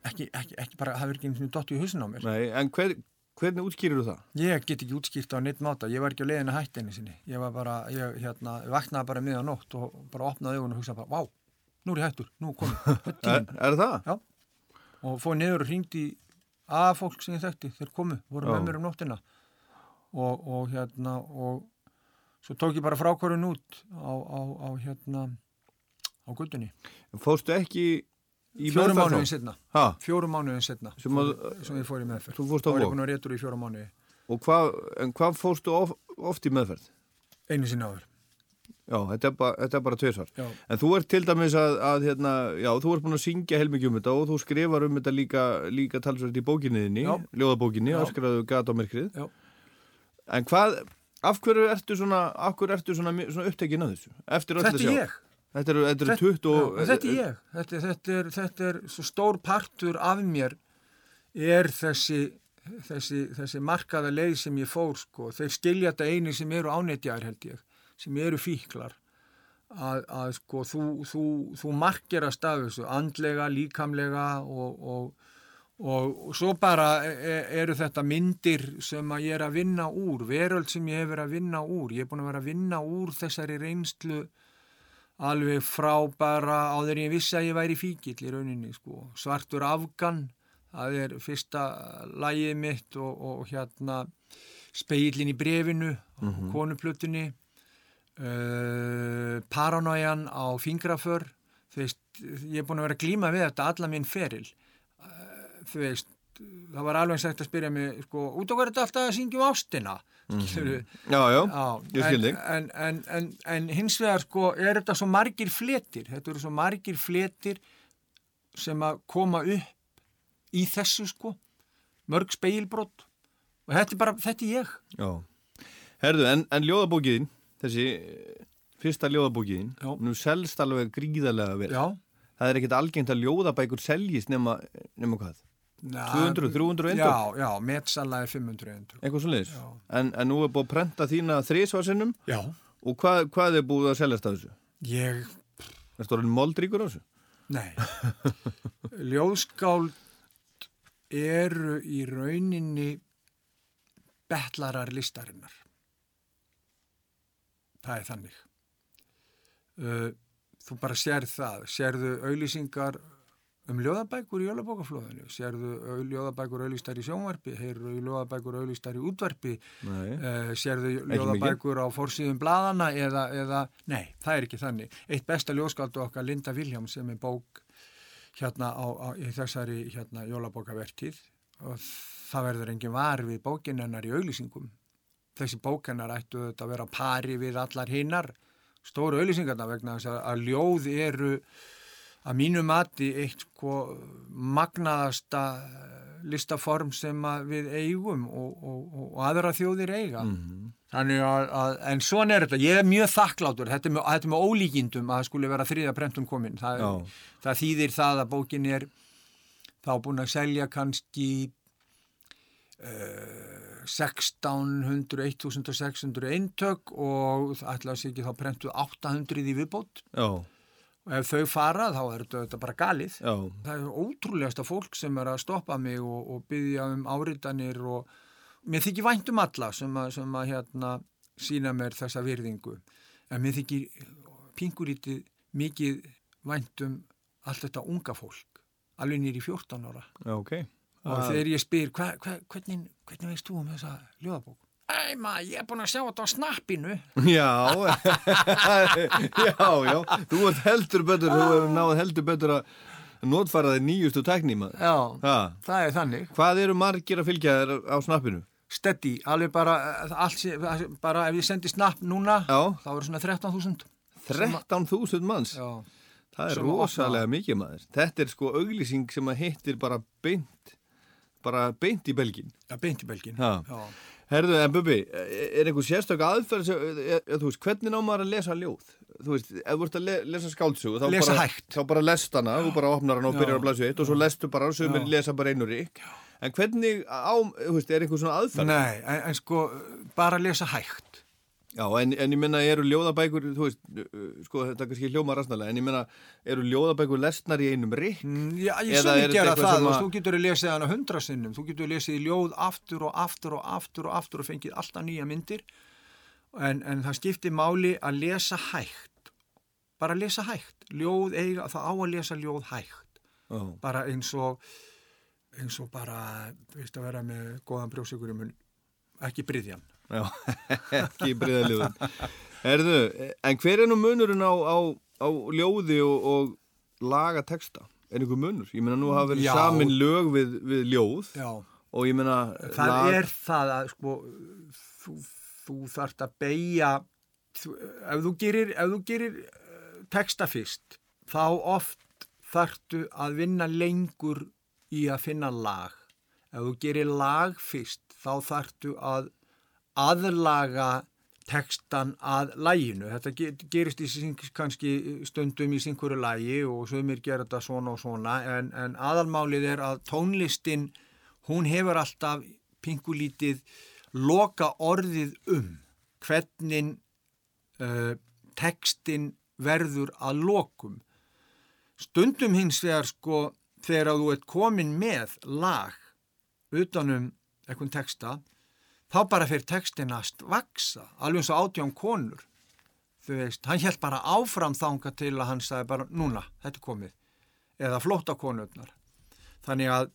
ekki, ekki, ekki bara, það verður ekki einu sinni dottu í hausin á mér nei, en hver, hvernig útskýrir þú það? Ég get ekki útskýrt á neitt máta, ég var ekki á leiðinu að hætta einu sinni. Ég var bara, ég hérna, vaknaði bara miðan nótt og bara opnaði augun og hugsaði bara, vá, nú er ég hættur, nú komið, er Er, það? Já, og fóði niður og hringdi að fólk sem ég þekkti, þeir komu, voru Já. með mér um nóttina og, og hérna, og svo tók ég bara frákvörun út á, á, á hérna, á guttunni. Fóstu ekki Fjórum mánuðin setna, fjórum mánuðin setna, Sem að- sem ég fór í meðferð. Þú fórst á mánuði, Og hvað, en hvað fóstu of, oft í meðferð? einu sinni áður. Já, þetta er, ba, þetta er bara tveisvar. Já. En þú ert til dæmis að, að hérna, já, þú ert búin að syngja heilmikið um þetta og þú skrifar um þetta líka, líka talsvært í bókinniðinni, ljóðabókinni, Já. öskraðu gat á myrkrið. Já. En hvað, af hverju ertu svona, af hverju ertu svona, svona upptekinn að þessu? Þetta ég. Þetta eru, Þetta- 20 og... já, þetta er ég. Þetta, þetta, er, þetta er svo stór partur af mér er þessi, þessi, þessi markaða leið sem ég fór sko. þeir skilja þetta eini sem eru ánetjar held ég, sem eru fíklar. Að, að sko þú, þú, þú markerast af þessu andlega, líkamlega og, og, og, og svo bara e- eru þetta myndir sem að ég er að vinna úr veröld sem ég hef verið að vinna úr. Ég er búin að vera að vinna úr þessari reynslu alveg frá bara áður en ég vissi að ég væri fíkill í rauninni sko. Svartur Afgan, það er fyrsta lagið mitt og, og hérna speilin í brefinu, mm konuplutunni, uh, paranoian á fingraför, veist, ég er búin að vera að glíma við þetta alla minn feril, uh, veist, það var alveg sagt að spyrja mig, sko, út á hverju þetta alltaf að syngja um ástina, skilur Já, já, ég skil þig. en, en, en, en hins vegar sko er þetta svo margir fletir, þetta eru svo margir fletir sem að koma upp í þessu sko, mörg speilbrott og þetta er bara, þetta er ég. Já. Herðu, en, en ljóðabókiðin, þessi eh, fyrsta ljóðabókiðin, nú selst alveg gríðarlega vel. Já. Það er ekkert algengt að ljóðabækur seljist nema, nema hvað? Na, 200, 300 eintök? Já, já, metsala er 500 eintök. Eitthvað svo leiðis? En, en nú er búið að prenta þína þrísvarsinnum Já. og hvað, hvað er búið að seljast af þessu? Ég, Er stórin moldríkur á þessu? nei, ljóðskáld eru í rauninni betlarar listarinnar. Það er þannig. Uh, þú bara sérð það, sérðu auðlýsingar um ljóðabækur í jólabókaflóðinu, sérðu ljóðabækur auðlýstar í sjónvarpi, heyrðu ljóðabækur auðlýstar í útvarpi, uh, sérðu ljóðabækur á forsýðum bladana eða, eða, nei, það er ekki þannig. Eitt besta ljóðskáldu okkar Linda Viljáms sem er bók hérna á, á í þessari hérna jólabókavertíð og það verður engin var við bókin hennar í auðlýsingum. Þessi bók hennar ættu þetta að vera pari við allar hinnar stóru auðlýsingarna vegna að ljóð eru að mínu mati eitt sko magnaðasta listaform sem við eigum og, og, og, aðra þjóðir eiga. Þannig að, að, en svona er þetta, ég er mjög þakklátur, þetta er með, þetta er með ólíkindum að það skuli vera þriða prentum komin. Það, það þýðir það að bókin er þá búin að selja kannski uh, 1600, 1600 eintök og ætlaði sig ekki þá prentu 800 í viðbót. Já, og ef þau fara þá er þetta, bara galið. já, Það er ótrúlegasta fólk sem er að stoppa mig og, og byggja um áritanir og mér þykir vænt um alla sem að, sem að hérna sína mér þessa virðingu. En mér þykir pingurítið mikið vænt um allt þetta unga fólk, alveg nýri 14 ára. já, ok. Og þegar ég spyr, hva, hva, hvernig, hvernig veist þú um þessa ljóðabók? Æ, maður, ég er búin að sjá þetta á snappinu. Já, já, já, þú ert heldur betur, þú hefur náð heldur betur að notfæra þig nýjustu tekní maður. Já, Ha, það er þannig. hvað eru margir að fylgja þér á snappinu? Steady, alveg bara, eh, allt, sé- bara ef ég sendi snapp núna, Já. þá eru svona 13.000. 13.000 manns, Já, það er rosalega mikið maður. Þetta er sko auglýsing sem að hittir bara beint, bara beint í belgin. Já, beint í belgin. Já. Herðu, en Bubi, er einhver sérstök aðferð, sem, er, er, þú veist, hvernig ná maður að lesa ljóð? Þú veist, ef þú ert að le, lesa skáldsögu, þá Lesa bara, hægt. þá bara lest hana, þú bara opnar hana og byrjar að blæsa eitt og svo lestu bara og sömur Já. lesa bara einu rík. En hvernig á, þú veist, er einhver svona aðferð? Nei, en, en sko, bara lesa hægt. Já, en, en ég menna, eru ljóðabækur, þú veist, uh, sko, þetta er kannski hljóma rastnalega, en ég menna, eru ljóðabækur lesnar í einum rík? Mm, Já, ég ég þetta gera það, þú að- veist, þú getur lesið hana hundra sinnum, þú getur lesið ljóð aftur og aftur og aftur og aftur og fengið alltaf nýja myndir en, en það skiptir máli að lesa hægt bara lesa hægt ljóð eiga, það á að lesa ljóð hægt Já. bara eins og eins og bara, veist að vera með góðan brjósikur í mun ekki bryðjan Já, ekki breyðaljóðin. Herðu, en hver er nú munurinn á, á, á ljóði og, og laga texta? Er einhver munur? Ég meina, nú hafa verið Já. samin lög við, við ljóð Já, og ég meina, það lag... er það að sko, þú, þú þarft að beigja ef þú gerir, ef þú gerir uh, texta fyrst þá oft þarftu að vinna lengur í að finna lag ef þú gerir lag fyrst þá þarftu að aðlaga textan að læginu. Þetta ge- gerist í kannski stundum í sínkuru lægi og sömur gera þetta svona og svona en, en aðalmálið er að tónlistin hún hefur alltaf pingulítið loka orðið um hvernig uh, textin verður að lokum. Stundum hins vegar sko þegar þú ert komin með lag utanum eitthvað texta þá bara fyrir textin að vaksa, alveg eins og átján konur. Þú veist, hann held bara áfram þanga til að hann sagði bara, núna, þetta er komið. Eða flótta konurnar. Þannig að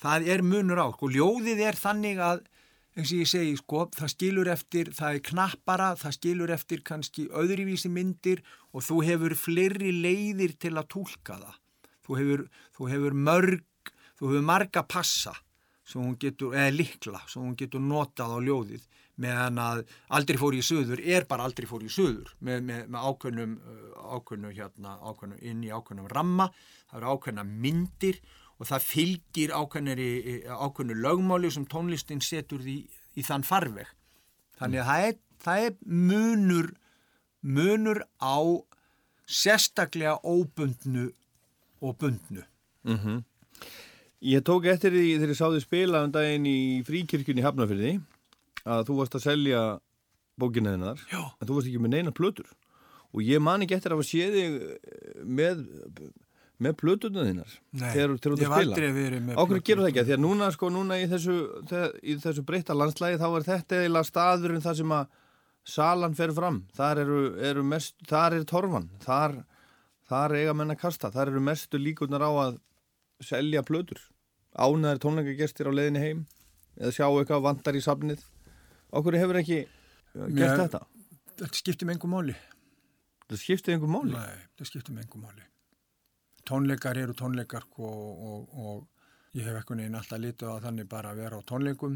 það er munur á, sko, ljóðið er þannig að, eins og ég segi, sko, það skilur eftir, það er knappara, það skilur eftir kannski öðruvísi myndir og þú hefur fleiri leiðir til að túlka það. Þú hefur, þú hefur mörg, þú hefur marga passa sem hún getur, eða likla, sem hún getur notað á ljóðið meðan að aldrei fór í söður er bara aldrei fór í söður með, með, með ákveðnum, uh, ákveðnum, hérna, ákveðnum, inn í ákveðnum ramma, það eru ákveðna myndir og það fylgir ákveðnir ákveðnu lögmáli sem tónlistin setur því í þann farveg. Þannig að það er, það er munur, munur á sérstaklega óbundnu og bundnu. Ég tók eftir því þegar ég sá þið spila um daginn í fríkirkjunni Hafnafyrði að þú varst að selja bókina þinnar en þú varst ekki með neina plötur. Og ég man ekki eftir að hafa séð þig með, með plöturna þinnar þegar, þú ert að spila. Ákveður gerur það ekki, af því að núna sko núna í þessu, þessu breytta landslægi þá er þetta eiginlega staðurinn þar sem að salan fer fram. Þar eru, eru mest, þar er torfan. Þar, þar eiga menn að kasta. Þar eru mestu líkurnar á að selja plötur ánæður tónleikagestir á leiðinni heim eða sjá eitthvað vantar í safnið okkur hefur ekki uh, gert Mér- þetta Þetta skiptir með engum máli. það skiptið einhver máli Nei, það skiptir með engum máli. Tónleikar eru tónleikar og, og, og ég hef eitthvað neginn alltaf litið á þannig bara að vera á tónleikum.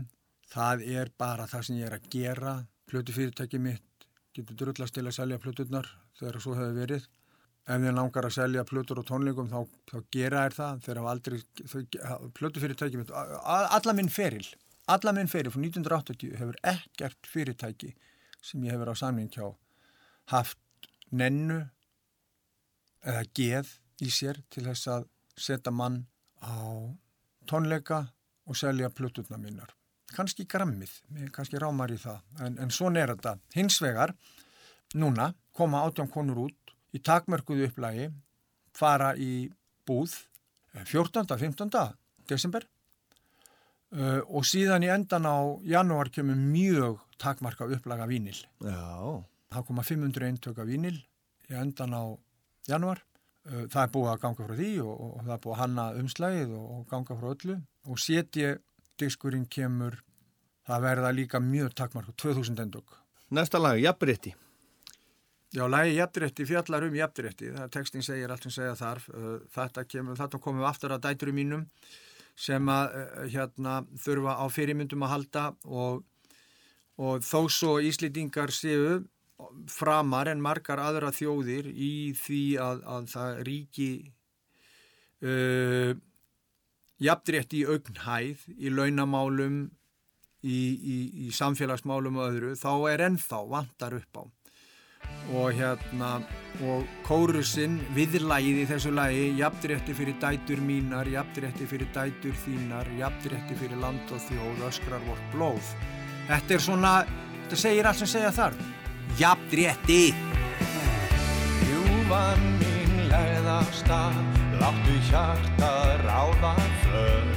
Það er bara það sem ég er að gera. Plötufyrirtæki mitt getur drullast til að selja plöturnar þegar svo hefur verið. Ef þið langar að selja plötur á tónleikum þá, þá gera þær það. Þeir hafa aldrei, plötufyrirtæki mitt, a- a- alla minn feril, alla minn feril frá 1980 hefur ekkert fyrirtæki sem ég hefur á samning hjá haft nennu eða geð í sér til þess að setja mann á tónleika og selja plöturna mínar. Kanski grammið, kannski rámar í það, en, en svona er þetta. Hins vegar, núna koma átján konur út í takmörkuðu upplægi, fara í búð eh, 14. 15. desember uh, og síðan í endan á janúar kemur mjög takmarka upplaga vínil. Já, Það koma 500 eintök af vínil í endan á januar. Uh, Það er búið að ganga frá því og, og það er búið að hanna umslægið og, og ganga frá öllu. Og setja diskurinn kemur, það verða líka mjög takmarka, 2000 eintök. næsta lag, jafnrétti Já, lægi jafnrétti fjallar um jafnrétti, tekstin segir allt sem segja þarf, Uh, þetta þetta komum við aftur að dæturum mínum sem að uh, hérna þurfa á fyrirmyndum að halda og, og þó svo Íslendingar séu framar en margar aðra þjóðir í því að, að það ríki uh, jafnrétt í augnhæð, í launamálum, í, í, í samfélagsmálum og öðru, þá er ennþá vantar upp á. Og hérna, og kórusinn, viðlægið í þessu lagi, jafnrétti fyrir dætur mínar, jafnrétti fyrir dætur þínar, jafnrétti fyrir land og þjóð, öskrar vort blóð. Þetta er svona, þetta segir allt sem segja þarf. Jafnrétti! Ljúfan mín legð af stað, láttu hjarta ráða för.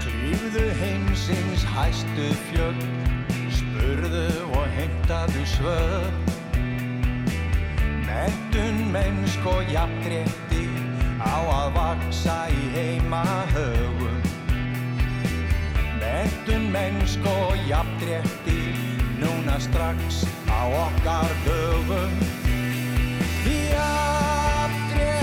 Klífðu heimsins hæstu fjöld, spurðu og heimtaðu svör. Mentun mennsk og jafnrétti á að vaksa í heima högum. Mentun mennsk og jafnrétti núna strax á okkar dögum. Jafnrétti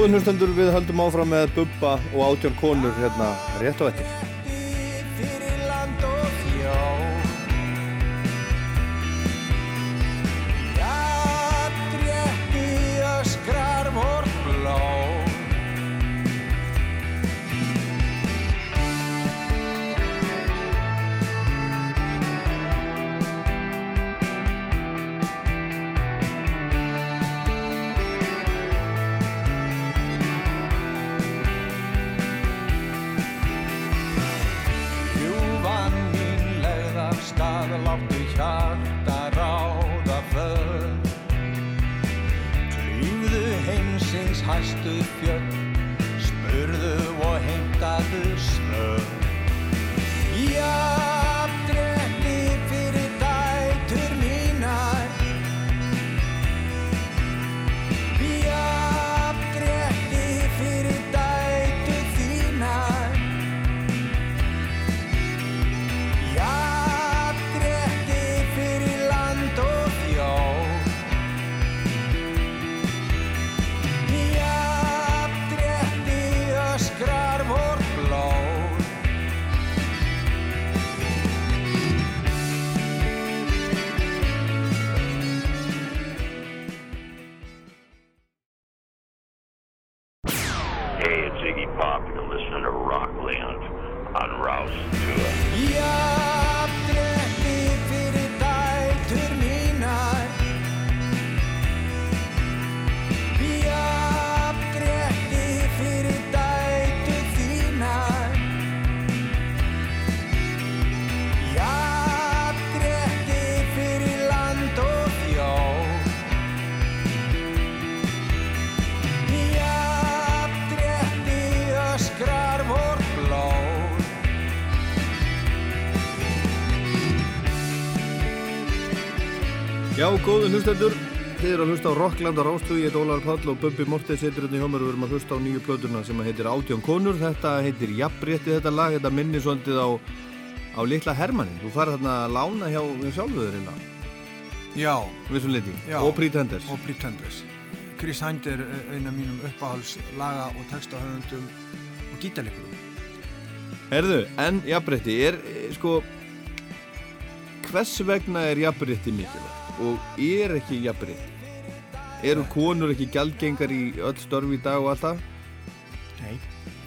Góðin hlustendur við höldum áfram með Bubba og átjón konur hérna rétt á eftir. Góðin hlustendur, þið eru að hlusta á Rockland á Rástu, ég heit Ólar Páll og Bubbi Mortens heitir hérna í hjá mér og við erum að hlusta á nýju plötuna sem heitir Átjón konur, þetta heitir Jafnrétti þetta lag, þetta minnir svolítið á, á litla Hermanni, þú farið þarna að lána hjá, hjá sjálfuður hérna, Já, liti, Já. og Pretenders. og Pretenders. Chris Hind er eina mínum uppáhalds laga og textahöfundum og gítarleikurum. Herðu, en jafnrétti er, eh, sko, hvers vegna er jafnrétti mikilvægt og er ekki jafnrétti? Eru konur ekki gjaldgengar í öll störfi í dag og allt það? Nei,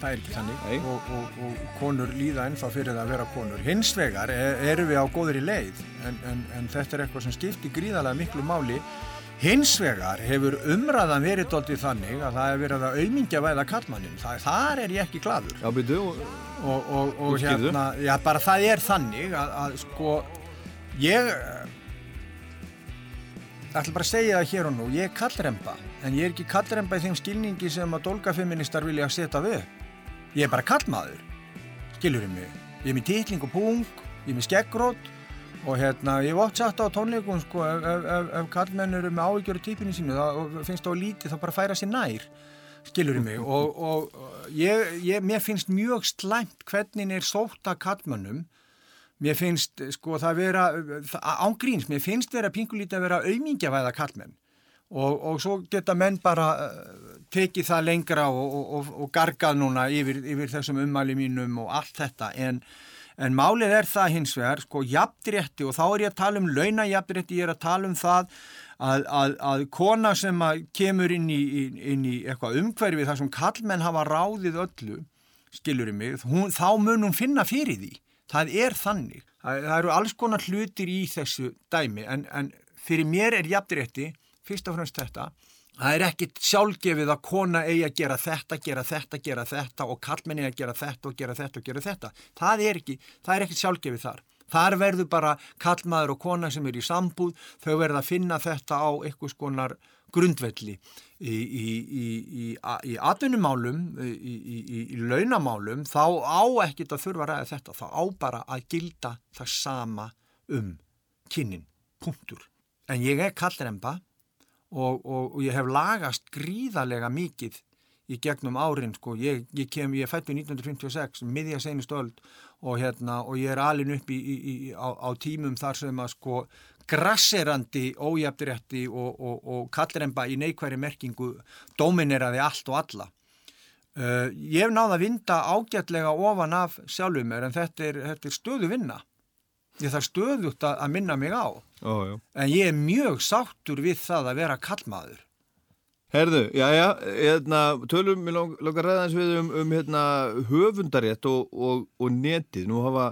það er ekki þannig og, og, og konur líða ennþá fyrir það að vera konur. Hins vegar er, erum við á góðri leið en, en, en þetta er eitthvað sem skiptir gríðarlega miklu máli. Hins vegar hefur umræðan verið doldið þannig að það er verið að aumingja væða kallmannin. Það, þar er ég ekki gladur. Já, byrju, og, og, og, og hérna, já bara það er þannig að, að sko ég eh, ætla bara að segja það hér og nú, ég er kallremba en ég er ekki kallremba í þeim skilningi sem að dólgafeministar vilja setja við. Ég er bara kallmaður skilur mig, ég er með titling og pung ég er með skeggrót og hérna, ég hef oft sagt á tónleikum sko, ef, ef, ef, kallmenn eru með áhyggjur típinu sínu það, finnst það lítið þá bara færa sér nær skilur mig. Og, og ég, ég, mér finnst mjög slæmt hvernig er sótt að kallmönnum mér finnst sko það vera ángríns, mér finnst vera pingulítið að vera auðmingjavæða kallmenn og, og svo geta menn bara uh, tekið það lengra og, og, og gargað núna yfir, yfir þessum ummæli mínum og allt þetta en, En málið er það hins vegar, sko, jafnrétti og þá er ég að tala um launajafnrétti, ég er að tala um það að, að, að kona sem að kemur inn í, inn, inn í eitthvað umhverfið þar sem kallmenn hafa ráðið öllu, skilur í mig, hún, þá mun hún finna fyrir því. Það er þannig. Það, það eru alls konar hlutir í þessu dæmi en, en fyrir mér er jafnrétti, fyrst og fremst þetta, Það er ekkit sjálfgefið að kona eigi að gera þetta, gera þetta, gera þetta og kallmenn eigi að gera þetta og gera þetta og gera þetta. Það er ekki, það er ekkit sjálfgefið þar. Þar verður bara kallmaður og kona sem er í sambúð, þau verður að finna þetta á einhvers konar grundvelli í, í, í, í atvinnumálum, í launamálum, þá á ekkit að þurfa að ræða þetta, þá á bara að gilda það sama um kynnin, punktur. En ég er kallremba og, og, og ég hef lagast gríðarlega mikið í gegnum árin sko, ég, ég kem, ég fættu 1956 miðja senust öld og hérna og ég er alin upp í, í, í, á, á tímum þar sem að sko grasserandi ójæftirétti og, og, og kallremba í neikværi merkingu domineraði allt og alla. Uh, ég hef náða að vinda ágætlega ofan af sjálfum mér en þetta er, þetta er stöðu vinna. Ég þarf stöðugt að, að minna mig á. Ó, en ég er mjög sáttur við það að vera kallmaður. Herðu, já, já, hérna, tölum við langar ræðans við um, um hérna, höfundarétt og, og, og netið. Nú hafa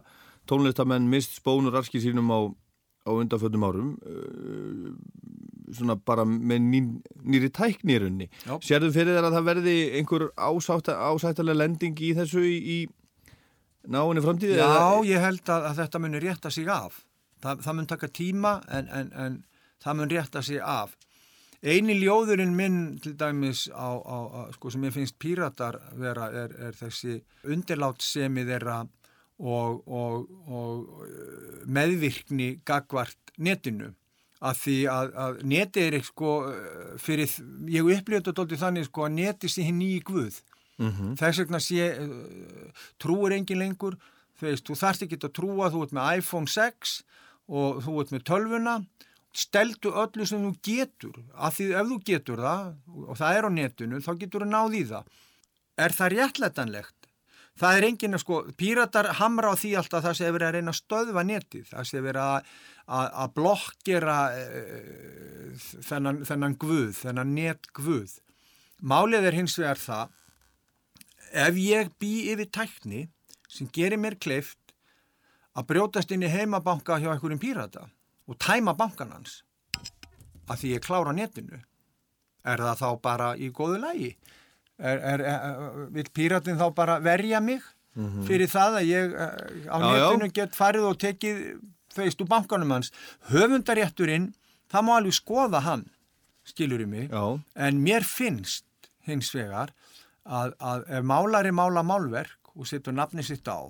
tónlistamenn mist spónur arskið sínum á, á undanföldum árum, uh, svona bara með ný, nýri tæknirunni. Já. Sérðu fyrir þér að það verði einhver ásátt, ásættalega lending í þessu í, í náinni framtíði? Já, ég held að, að þetta muni rétta sig af það, það mun taka tíma en, en, en það mun rétta sig af Einu ljóðurinn minn til dæmis á, á, á sko sem ég finnst píratar vera er, er þessi undirláttsemi þeirra og, og, og uh, meðvirkni gagvart netinu. Að því að, að neti er sko fyrir, ég upplýði þetta þannig sko að neti sé hinn nýji guð. Mm -hmm. þess vegna sé uh, trúur engin lengur. Veist, þú þarft ekki að trúa þú ert með iPhone 6 og þú ert með tölvuna. Steldu öllu sem þú getur. Af því ef þú getur það og það er á netinu þá getur þú náð í það. Er það réttlætanlegt það er enginn að sko, píratar hamra á því alltaf það sé verið að reyna að stöðva netið það sé verið að, að, að blokkera e, þennan, þennan guð, þennan netguð. Málið er hins vegar það ef ég bý yfir tækni sem gerir mér kleift að brjótast inn í heimabanka hjá einhverjum pírata og tæma bankan hans að því ég klára netinu er það þá bara í góðu lægi vil píratin þá bara verja mig fyrir það að ég eh, á Já, netinu já. get farið og tekið feist úr bankanum hans? Höfundarétturinn, það má alveg skoða hann skilur í mig. Já. en mér finnst hins vegar að, að ef málari mála málverk og setur nafni sitt á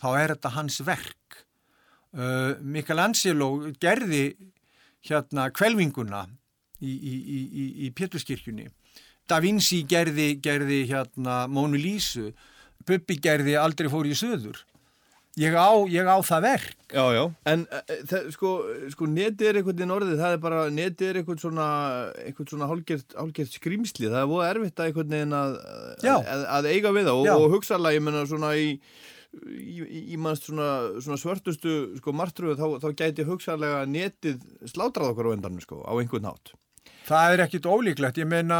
þá er þetta hans verk. Uh, Michelangelo gerði hérna kvelvinguna í, í, í, í, í Péturskirkjunni Da Vinci gerði, gerði hérna Mónu Lísu Bubbi gerði aldrei fór í söður ég á, ég á það verk. Já, já, en uh, það, sko, sko netið er einhvern veginn orðið, það er bara, netið er einhvern svona, einhvern svona hálgert, hálgert skrýmsli, það er voða erfitt að einhvern veginn að, að, að eiga við það og, og hugsaðlega, ég menna svona í, í, í, í mannst svona, svona svörtustu, sko, martröðu, þá, þá gæti hugsaðlega netið slátrað okkur á endanum, sko, á einhvern hátt. Það er ekkit ólíklegt, ég meina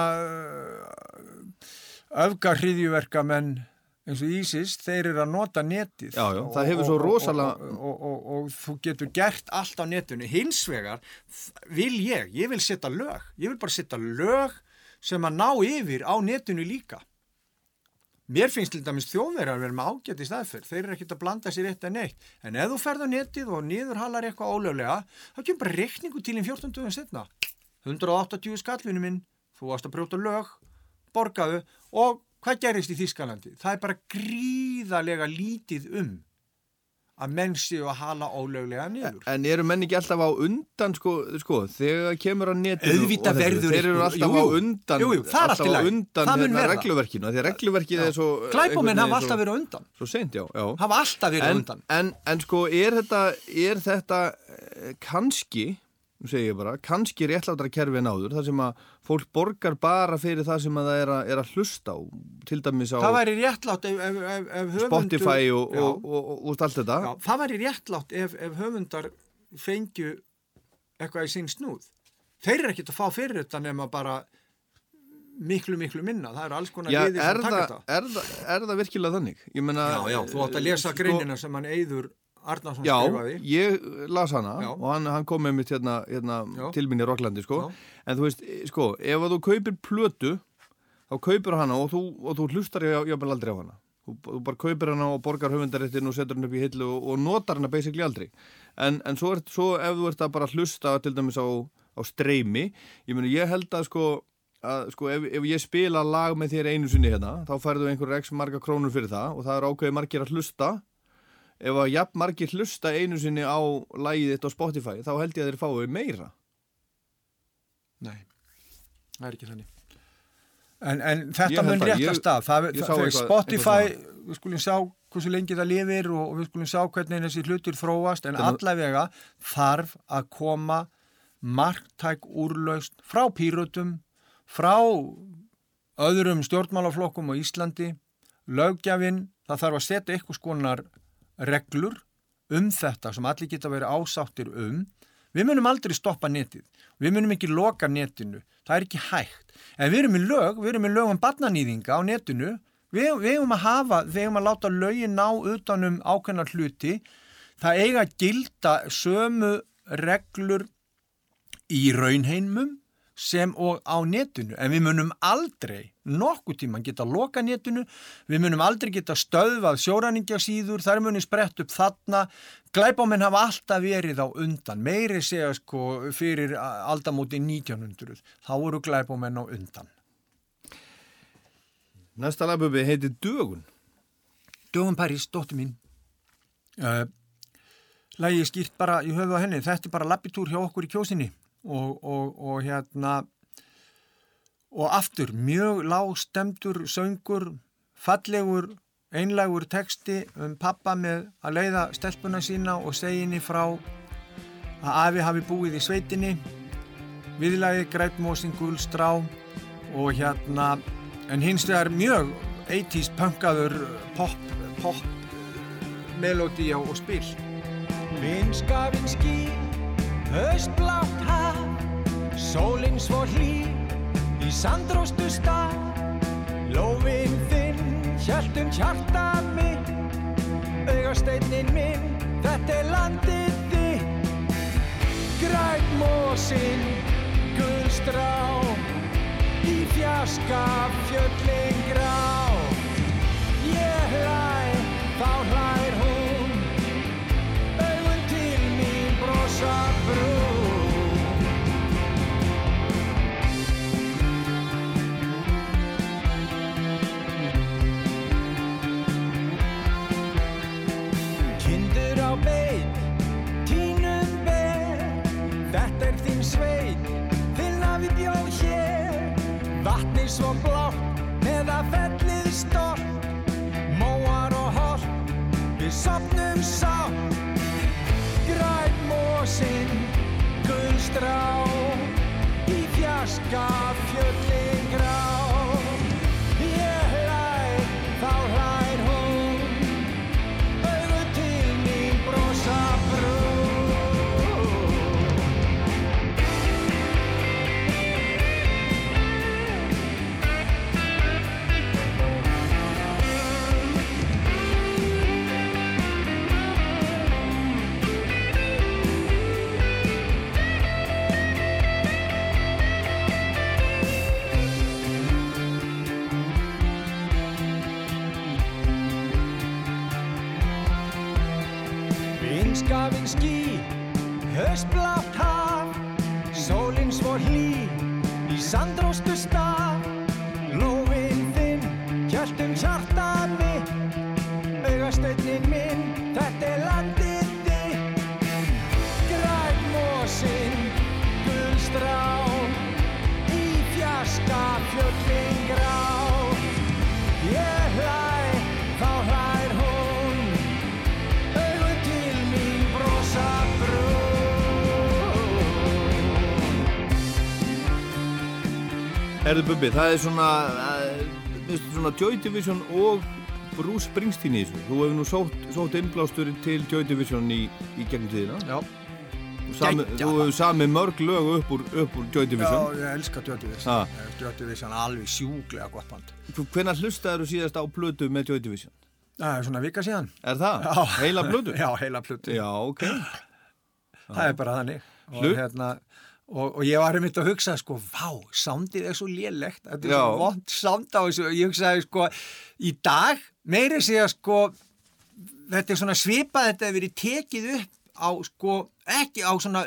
öfgarhriðjuverka menn eins og Ísis, þeir eru að nota netið. Já, já, það hefur svo rosalega- Og, og, og, og þú getur gert allt á netinu. Hins vegar vil ég, ég vil setja lög, ég vil bara setja lög sem að ná yfir á netinu líka. Mér finnst til dæmis þjóðverðar að vera með ágætt í staðferð, þeir eru ekkert að blanda sér eitt en neitt. En ef þú ferð á netið og niður halar eitthvað ólöglega, þá kemur bara reikningu til í 14 dögum setna. 180 skallvinu minn, þú varst að brjóta lög, borgaðu og hvað gerist í Þískalandi? Það er bara gríðarlega lítið um að menn séu að hala ólöglega niður. En eru menn ekki alltaf á undan, sko, sko þegar kemur á netinu Auðvitað og þeir eru alltaf jú, á undan, Jú, jú, er alltaf á undan hérna, regluverkinu, því að regluverkið er svo... Glæpamenn einhvern hafa alltaf verið á undan. Svo seint, já, já. Hafa alltaf verið á undan. en, en sko, er þetta, er þetta eh, kannski ég bara, kannski réttlátara kerfi en áður, þar sem að fólk borgar bara fyrir það sem að það er að, er að hlusta á, til dæmis á Það væri réttlátt ef, ef, ef, ef höfundur... Spotify og, Já. og, og, og, og allt þetta. Já, það væri réttlátt ef, ef höfundar fengju eitthvað í sín snúð. Þeir eru ekkert að fá fyrir þetta nema bara miklu, miklu minna. Það eru alls konar Já, liðir sem taka það, þetta. er, er það virkilega þannig? Meina, Já, já, þú átt að lesa sko, greinina sem hann Eyður Arnarsson Já, skrifaði. ég las hana Já. og hann, hann kom með mitt hérna, hérna Já. til minni í Rocklandi, sko. Já. En þú veist, sko, ef þú kaupir plötu, þá kaupir hana og þú, og þú hlustar jáfnvel aldrei á hana. Þú, þú bara kaupir hana og borgar höfundaréttin og setur hann upp í hillu og, og notar hana basically aldrei. En, en svo, er, svo ef þú ert að bara hlusta til dæmis á, á streymi, ég meni, ég held að sko, að sko, ef, ef ég spila lag með þér einu sinni hérna, þá færðu einhverju x marga krónur fyrir það og það er ákveði margir að hlusta ef að jafn margir hlusta einu sinni á lagið þitt á Spotify þá held ég að þeir fái meira Nei, það er ekki þannig. En, en þetta mun það. rétt Ég- að eitthvað- Spotify, eitthvað við skulum sjá hversu lengi það lifir og, og við skulum sjá hvernig þessi hlutur þróast en Þetta- allavega þarf að koma marktæk úrlaust frá pýrutum, frá öðrum stjórnmálaflokkum á Íslandi, lögjafinn, það þarf að setja eitthvað skonar reglur um þetta sem allir geta verið ásáttir um. Við munum aldrei stoppa netið, við munum ekki loka netinu, það er ekki hægt. En við erum í lög, við erum í lög um barnanýðinga á netinu, við, við erum að hafa, við erum að láta lögin ná utanum ákveðnar hluti, það eiga að gilda sömu reglur í raunheimum sem og á netinu. En við munum aldrei nokkuð tíman geta loka netinu. Við munum aldrei geta stöðvað sjóræningja þar munum sprett upp þarna. Glæbáminn hafa alltaf verið á undan. Meiri segja sko fyrir aldamóti 1900 þá voru glæbáminn á undan. Næsta lagbubi heitir Dögun. Dögum París, dóttir mín. Uh, Lægi skýrt bara í höfu á henni. Þetta er bara lappitúr hjá okkur í kjósinni og, og, og hérna og aftur mjög lágstemdur söngur fallegur einlægur teksti um pappa með að leiða stelpuna sína og seginni frá að afi hafi búið í sveitinni. Viðlagi grætmósin gulstrá og hérna en hins vegar mjög 80s punkaður pop, pop melodía og spil. Vinskafinn ský, höstblátt haf, sólinn svo hlý, í sandróstu stað. Lófinn þinn, hjæltum hjarta mitt, augasteinnin minn, þetta er landið þitt. Græn gulstrá, í fjaska fjöllin grá. Ég hlæ, þá hlær hún, sveit, þinn afi bjóð hér. Vatnið svo blátt, með að fellið stolt, móar og holt, við sopnum sátt. Græn mósinn, gulstrá, í fjaska fjöllin grá. Ég hlæ, þá hlær ský, höstblátt haf, sólinn svo hlý, í sandróstu stað. Lófinn þinn, hjæltum hjarta Herðu Bubbi, það er svona, uh, svona Joy Division og Bruce Springsteen í þessu. Þú hefur nú sótt, sótt innblástur til Joy Division í, í gegnum tíðina. Já, sami, Geggjað. þú hefur samið mörg lög upp úr, upp úr Joy já Division. ég elska Dötuvis. Ha. Dötuvis er alveg sjúglega gott band. Já. Hvenær hlustaður þú síðast á plötu með Joy Division? Það er svona vika síðan. Er það? Já. Heila plötu? Já, heila plötu. Já, ok. það er bara þannig. Hlut- hérna, og, og ég var einmitt að hugsa, sko, vá, sándið er svo lélegt. Þetta er Já. svo vond sánd á þessu. Ég hugsaði, sko, í dag, meiri segja, sko, þetta er svona svipað, þetta hefur verið tekið upp á, sko, ekki á svona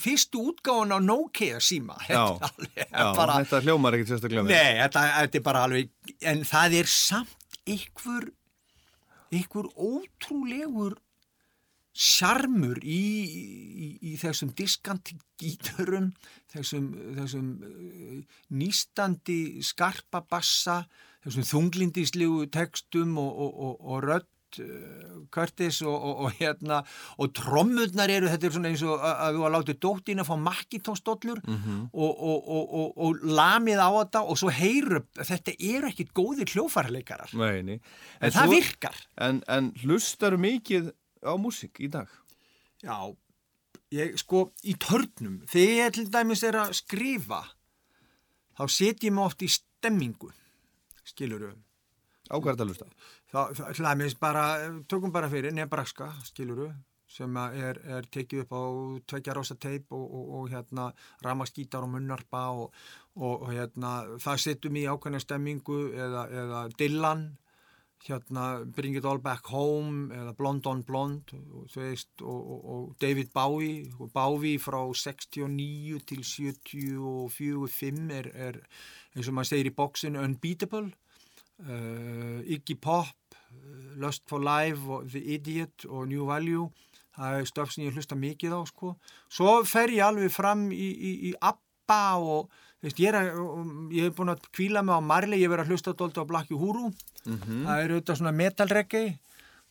fyrstu útgáfun á Nokia síma. Já, Þetta er alveg Já, bara, þetta hljómar ekkert sérstaklega vel. Nei, þetta, þetta er bara alveg, en það er samt ykkur, ykkur ótrúlegur sjarmur í, í, í þessum diskanti gíturum, þessum, þessum uh, nýstandi skarpa bassa, þessum þunglindislegu textum og, og, og, og rödd uh, Curtis og, og, og hérna og trommurnar eru, þetta er svona eins og að, þú að láta dóttina fá makkitónsdollur Mhm. og, og, og, og, og lamið á þetta og svo heyru, þetta eru ekkit góðir hljófarleikarar, Nei, nei. en það virkar. En, en hlustaru mikið á músík í dag? Já, ég sko í törnum, þegar ég til dæmis er að skrifa, þá set ég oft í stemmingu, skiluru. Á hvað þetta að það til dæmis bara, tökum bara fyrir Nebraska, skiluru, sem er, er tekið upp á tvekja rosa teip og, og, og hérna ramaskítar og munnarpa og, og, hérna það setjum í ákveðna stemmingu eða, eða Dylan hérna Bring It All Back Home eða Blond on Blond veist, og, og, og David Bowie og Bowie frá 69 til 74-5 er, er eins og maður segir í bóksinu Unbeatable uh, Iggy Pop uh, Lust for Life The Idiot og New Value það er stöf sem ég hlusta mikið á sko. svo fer ég alveg fram í, í, í ABBA og veist, ég, er, að- ég hef búin að kvíla mig á Marley, ég hef verið að hlusta dóldi á Black Uhuru það er auðvitað svona metalreggi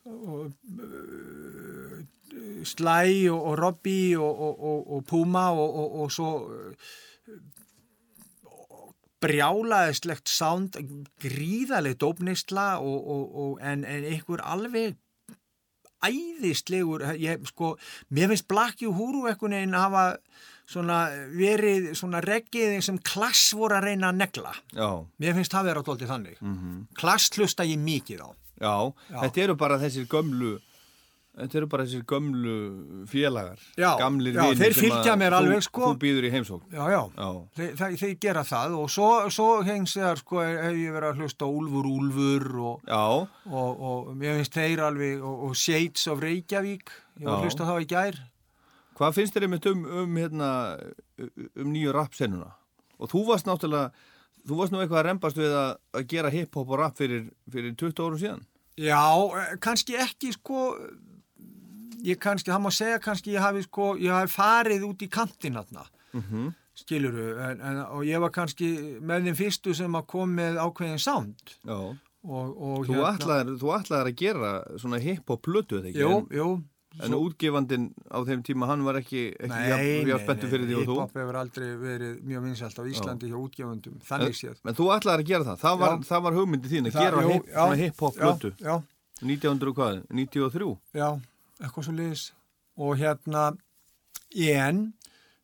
og uh, Sly og, og Robbie og, og, og, Puma og, og, og svo brjálaðislegt sound, gríðaleg dópneistla og, og, og, en, en einhver alveg æðislegur, ég, sko, mér finnst Black Uhuru einhvern veginn hafa svona verið svona reggið sem klass voru að reyna að negla. Já, Mér finnst það vera tóltið þannig. Mm -hmm. Klass hlusta ég mikið á. já, Já. þetta eru bara þessir gömlu Þetta eru bara þessir gömlu félagar Já, Gamlir já, vinir þeir sem fylgja að mér þú- alveg, sko. Þú býður í heimsókn Já, já, Já. Þeir, þeir, þeir gera það og svo, svo hengst þegar sko hef ég verið að hlusta Úlfur Úlfur og, Já, og, og mér finnst þeir alveg og, og Shades of Reykjavík ég var að hlusta það í gær hvað finnst þér einmitt um, um, hérna, um nýju rapsennuna? Og þú varst náttúrulega Þú varst nú eitthvað að rembast við að, að gera hip-hop og rap fyrir, fyrir 20 árum síðan Já, eh, kannski ekki sko ég kannski, það má segja kannski ég hafi sko, ég hafi farið út í kantin þarna, mm Mhm. -hmm. skiluru en, en, og ég var kannski með þeim fyrstu sem að kom með ákveðin sound Já og, og Þú ætlaðir, þú ætlaðir að gera svona hip-hop eða ekki? Jú, En, jú en útgefandin á þeim tíma, hann var ekki, ekki spenntu fyrir því og þú? hip-hop hefur aldrei verið mjög vinsælt á Íslandi hjá útgefundum, þannig séð. En þú ætlaðir að gera það, það var, Já. það var hugmyndi þín að Það- gera hip, já, hip-hop já, Já, 1900 hvað, 93 já, eitthvað svo liðis. Og hérna, en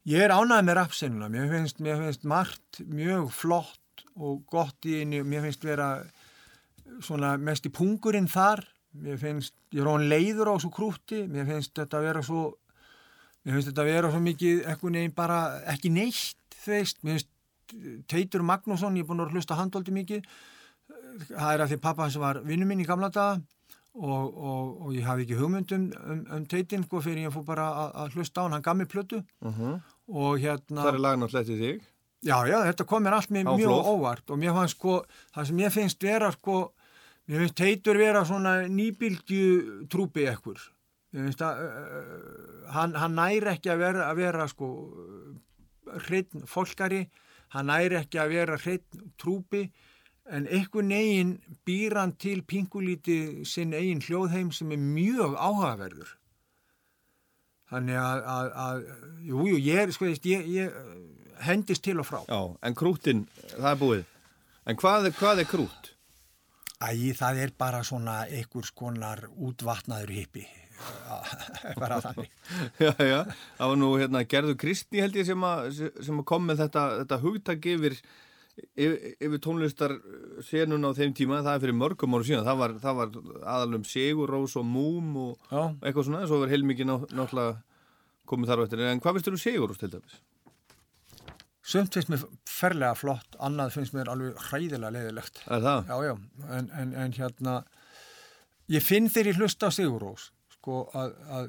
ég er ánægð með rapsinnuna, mér finnst, mér finnst margt mjög flott og gott í einu, mér finnst vera svona mest í pungurinn þar, mér finnst, ég er hún leiður á svo krúti, mér finnst þetta vera svo, mér finnst þetta vera svo mikið, eitthvað neginn bara ekki neitt, þú veist, mér finnst Teitur Magnússon, ég er búin að hlusta handóldi mikið, það er að því pappa hans var vinnu minn í gamla daga og, og, og ég hafði ekki hugmyndum um, um Teitin, sko, fyrir ég fór bara að, að hlusta á hann, hann gaf mér plötu og hérna Það er lagn á hlætti þig. Já, já, þetta kom mér allt Á mjög óvart og mér fannst sko, það sem ég finnst vera sko, mér finnst Teitur vera svona nýbylgju trúpi ekkur. Mér finnst að uh, hann, hann næri ekki að vera, að vera sko hreitn fólkari, hann næri ekki að vera hreitn trúpi en einhvern eigin býr hann til pingulíti sinn eigin hljóðheim sem er mjög áhugaverður. Þannig að, að, að jú, jú, ég sko, ég, ég, hendist til og frá. Já, en krútin, það er búið. En hvað er, hvað er krút? Æ, það er bara svona einhver skonar útvatnaður hippi. bara þannig. Já, já, það var nú hérna Gerður Kristni held ég sem að, sem að kom með þetta, þetta hugtak yfir, yfir, yfir tónlistar senun á þeim tíma, það er fyrir mörgum ára síðan, það var, það var aðalum Sigur, Rós og Múm og Já. eitthvað svona, svo var heilmikið ná, náttúrulega komið þar á eftir, en hvað finnst þú um Sigur, Rós til dæmis? Sumt finnst mér ferlega flott, annað finnst mér alveg hræðilega leiðilegt. Er það? Já, já, en, en, en hérna, ég finn ég hlusta á Sigurós, sko, að, að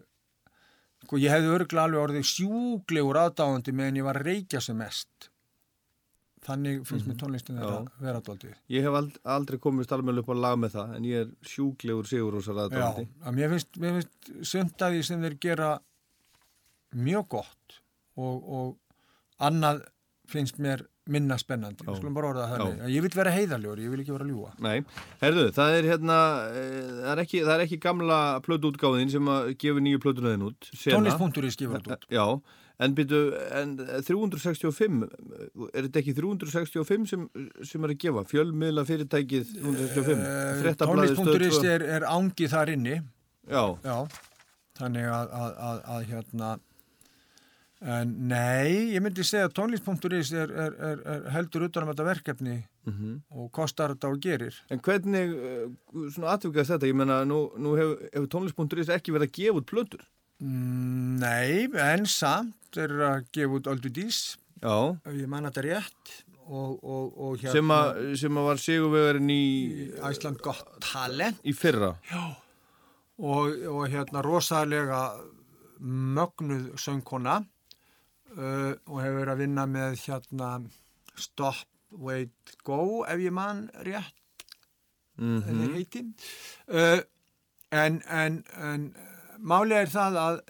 sko, ég hefði örgla alveg orðið sjúglegur aðdáðandi meðan ég var reykja sem mest. Þannig finnst mér tónlistin þeirra Já. vera dóldið. Ég hef ald, aldrei komist alveg upp á lag með það, en ég er sjúklegur Sigur Rósar Já, aðdáðandi. að mér finnst, mér finnst sumt að því sem þeir gera mjög gott og, og annað finnst mér minna spennandi. Við skulum bara orða það. Ég vil vera heiðaljóri, ég vil ekki vera ljúa. Nei, herðu, það er hérna, eh, það er ekki, það er ekki gamla plötuútgáðin sem að gefa nýju plötunaðin út. Tónlist.is gefur þetta út. Já, en byrju, en 365, er þetta ekki 365 sem, sem er að gefa? Fjölmiðla fyrirtækið 365? Eh, Fréttablaðið, Stöð Tónlist.is 2? er, er ángi þar inni. Já, Já, þannig að, að, að, að hérna en nei, ég myndi segja að tónlist.is er, er, er, er heldur utan um þetta verkefni Mhm. og kostar þetta og gerir. en hvernig, eh, svona atvikaðist þetta, ég menna, nú, nú hefur, hefur tónlist.is ekki verið að gefa út plötur? Mm, Nei, en samt er að gefa út Öldu Dís, Já, ef ég man þetta rétt og, og, og hérna sem, að, sem að var sigurvegarinn í, Æsland gott talent í fyrra. og, og hérna rosalega mögnuð söngkona uh, og hefur verið að vinna með hérna Stop, Wait, Go ef ég man rétt. Mm mm -hmm. heitin uh, en, en, en málið er það að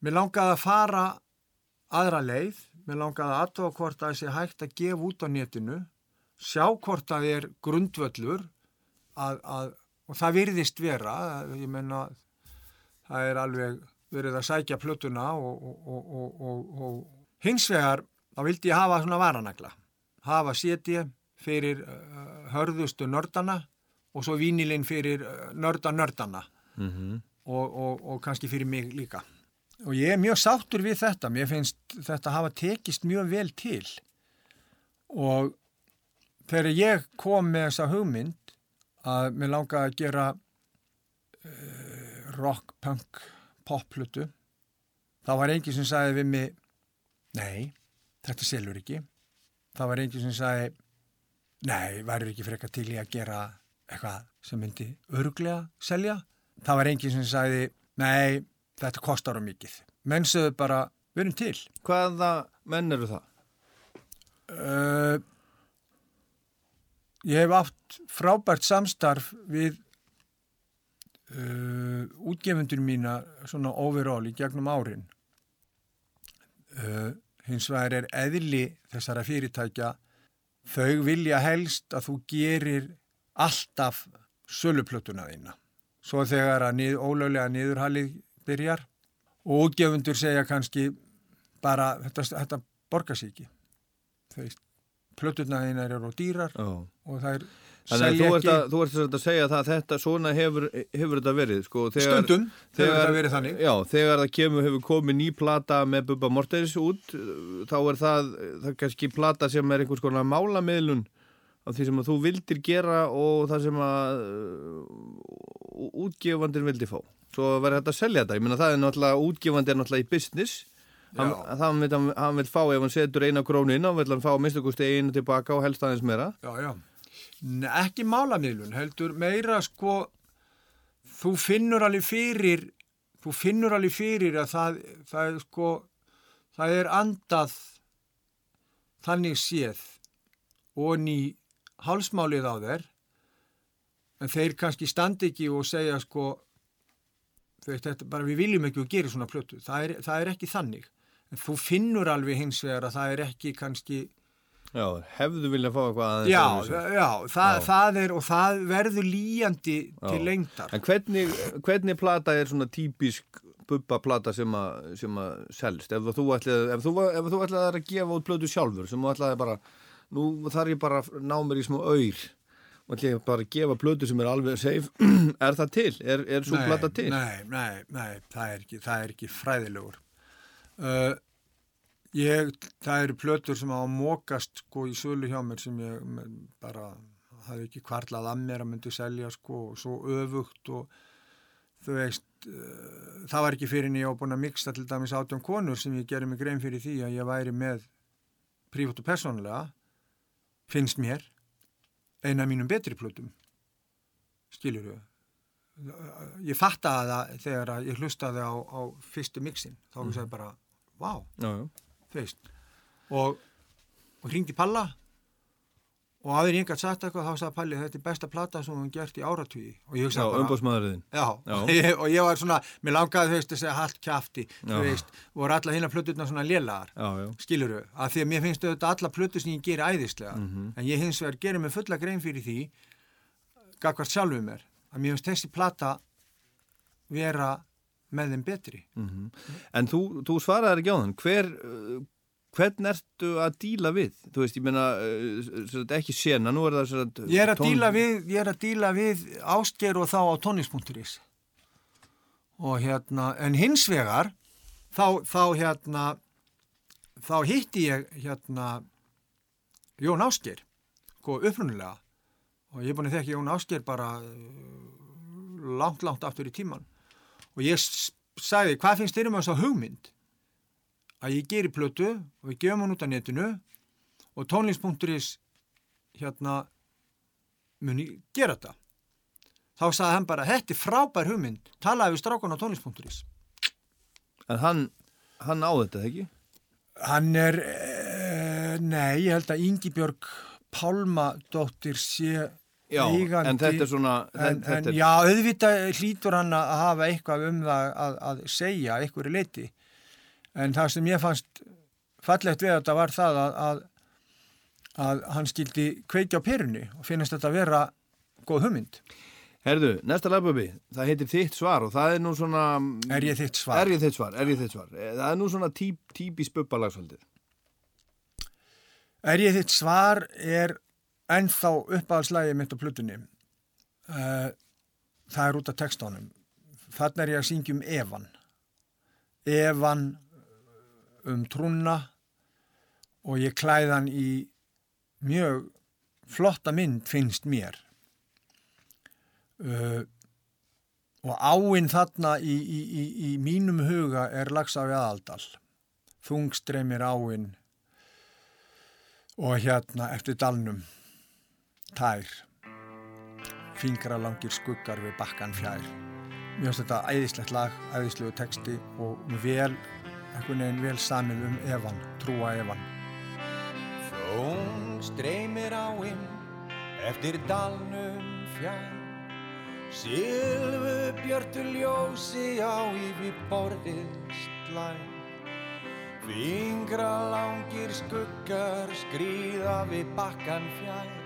mér langaði að fara aðra leið. Mér langaði að aðtóa hvort að þessi hægt að gefa út á netinu sjá hvort að er grundvöllur að, að, og það virðist vera. Ég menna það er alveg verið að sækja plötuna og, og, og, og, hins vegar þá vildi ég hafa svona varanagla. Hafa séti fyrir uh, hörðustu nördana og svo vínilinn fyrir uh, nörda nördana Mm og, og, og kannski fyrir mig líka. Og ég er mjög sáttur við þetta. Mér finnst þetta hafa tekist mjög vel til. Og þegar ég kom með þessa hugmynd að mér langaði að gera uh, rock, punk, poplutu þá var enginn sem sagði við mig nei, þetta selur ekki. Þá var enginn sem sagði nei, væri ekki frekar til í að gera eitthvað sem myndi öruglega selja? Það var enginn sem sagði nei, þetta kostar á mikið. Menn sögðu bara, við erum til. Hvaða menn eru það? uh, ég hef átt frábært samstarf við uh, útgefundur mína svona overall í gegnum árin. Uh, hins vegar er eðli þessara fyrirtækja þau vilja helst að þú gerir alltaf söluplötuna þína. Svo þegar að nið, ólöglega niðurhalið byrjar og útgefundur segja kannski bara þetta, þetta borgar sér ekki. Þeir plöturna þínar eru dýrar Já. og það er Þannig að þú ert, að, þú ert að segja það að þetta svona hefur, hefur þetta verið sko, þegar, stundum þegar þetta verið þannig. Já, þegar það kemur, hefur komið ný plata með Bubba Mortens út þá er það, það er kannski plata sem er einhvers konar málamiðlun af því sem að þú vildir gera og það sem að uh, útgefandin vildi fá. Svo verður þetta að selja þetta, ég meina það er náttúrulega útgefandi er náttúrulega í business. Hann, hann, vil, hann, vil fá, ef hann setur eina krónu inn, hann vil hann fá minnstakosti einu tilbaka og helst aðeins meira. Já, já. Ekki málamiðlun heldur meira sko þú finnur alveg fyrir þú finnur alveg fyrir að það, það sko það er andað þannig séð og ný hálsmálið á þeir en þeir kannski standi ekki og segja sko þetta, bara við viljum ekki að gera svona plötu. Það er, það er ekki þannig. En þú finnur alveg hins vegar að það er ekki kannski Já, hefðu viljað fá eitthvað aðeins Já, öðruvísi. já, það, Já. það er og það verður líjandi til Já. lengdar. En hvernig, hvernig plata er svona típisk bubba plata sem að, sem að selst ef þú ætlaði ef þú, ef þú ætlaði að gefa út plötu sjálfur sem þú ætlaði bara nú þarf ég bara að ná mér í smá auður og ætlaði bara að gefa plötu sem er alveg safe er það til? Er, er svo plata til? Nei, nei, nei, það er ekki, það er ekki fræðilegur. Uh, ég, það eru plötur sem að mókast sko í sölu hjá mér sem ég bara hafði ekki kvarlað að mér að myndi selja sko og svo öfugt og þú veist, uh, það var ekki fyrir en ég á búin að miksta til dæmis átjón konur sem ég gerði mig grein fyrir því að ég væri með prívat og persónulega finnst mér eina mínum betri plötum skilur ég fattaði það þegar ég hlustaði á, á fyrstu mixin þá mm. ég bara, vá, já. Þú veist. Og, og hringdi Palla og aðeins ég gæti sagt eitthvað þá sagði Palli þetta er besta plata sem hún gert í áratvíði og ég hugsaði bara, Já. Og, ég, var svona mér langaði þú veist að segja haldt kjafti þú veist, voru alla hinna plöturna svona lélagar skiluru, að því að mér finnst auðvitað alla plötur sem ég geri æðislega Mhm. en ég hins vegar gerir mig fulla grein fyrir því gagvart sjálfuð mér að mér finnst þessi plata vera með þeim betri. En þú, þú svaraði ekki á þann hver, uh, hvern ertu að díla við? Þú veist, ég meina uh, ekki sena, nú er það sagt, ég er að tón- díla við, ég er að díla við ásker og þá á tónlist.is og hérna en hins vegar þá, þá hérna þá hitti ég hérna Jón Ásker sko upprunulega og ég er búin að þekka Jón Ásker bara uh, langt, langt aftur í tíman og ég sagði, hvað finnst þér um þess að hugmynd? Að ég geri plötu og við gefum hann út á netinu og tónlist.is hérna muni gera þetta. Þá sagði hann bara, þetta er frábær hugmynd. Talaði við strákan á tónlist.is En hann, hann á þetta, ekki? hann er e, nei, ég held að Ingi Björg Pálmadóttir sé Já, eigandi en þetta er svona en, þetta en er, já, auðvitað hlýtur hann að hafa eitthvað um það að, að segja einhverju leiti en það sem ég fannst fallegt við þetta var það að, að, að hann skildi kveikja á perunni og finnast þetta að vera góð hugmynd. Herðu, næsta lagböfi, það heitir þitt svar og það er nú svona Er ég þitt svar? Er ég þitt svar, er ég þitt svar Eh, Það er nú svona típ, típis bubbalagsvöldið Er ég þitt svar er ennþá uppáhaldslægi mitt á plutunni. Uh, það er út af textónum. Þannig er ég að syngja um Evan. Evan um trúna og ég klæðan í mjög flotta mynd finnst mér. Uh, og áinn þarna í, í, í, í mínum huga er lagsafi aðaldal. Þungstreymir áinn og hérna eftir dalnum tær fingralangir skuggar við bakkan fjær. Mér finnst þetta æðislegt lag æðislegu texti og vel einhvern veginn vel samið um Evan trúa Evan. Þung streymir áinn eftir dalnum fjær. Silfu björtu ljósi á yfir borðið slæm Fingra langir skuggar skrýða við bakkan fjær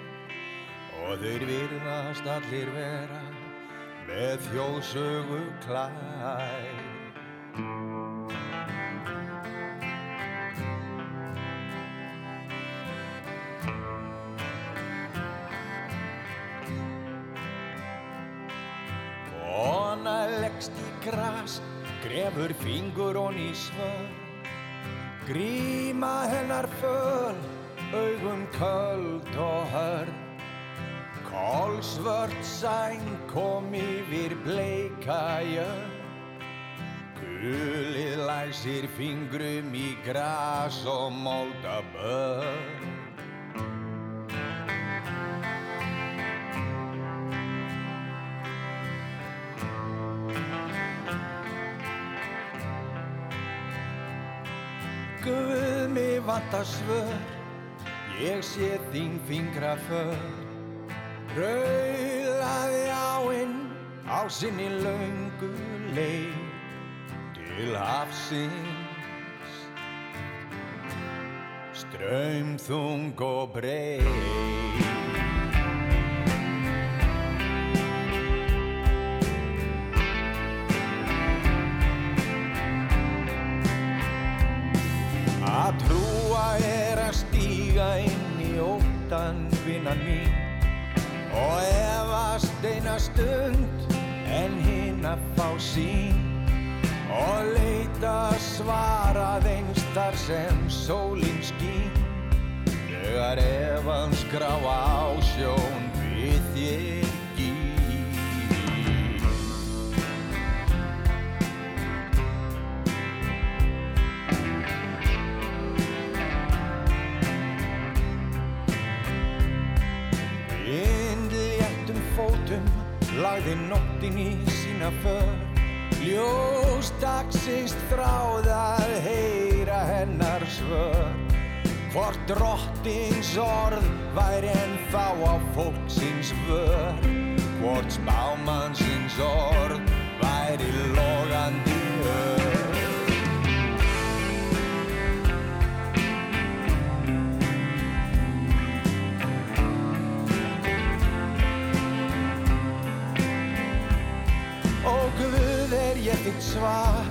og þeir virðast allir vera með þjóðsögu klær. Kona leggst í gras, grefur fingur hon í svör Gríma hennar föl, augum köld og hörð. Kolsvört sæng kom yfir bleika jörð. Gulið læsir fingrum í gras og molda börn. Guð mig vanta svör, ég sé þín fingra för. Rauðaði áinn á sinni laungu leið til hafsins. Ströymþung og breið. Að trúa er að stíga inn í óttan vinnan mín og efast eina stund en hinn að fá sín og leita svarað einstar sem sólinn skín. Þegar efans grá ásjón við þér lagði nóttin í sína för. Ljós dagsins þráð að heyra hennar svör. Hvort drottins orð væri en þá á fólksins vör. Hvort spámannsins orð væri logandi þitt svar,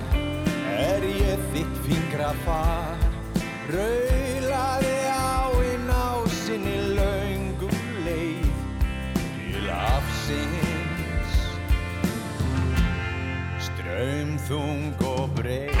er ég þitt fingra far Raulaði áinn á sinni laungum leið til afsins Strömþung og breið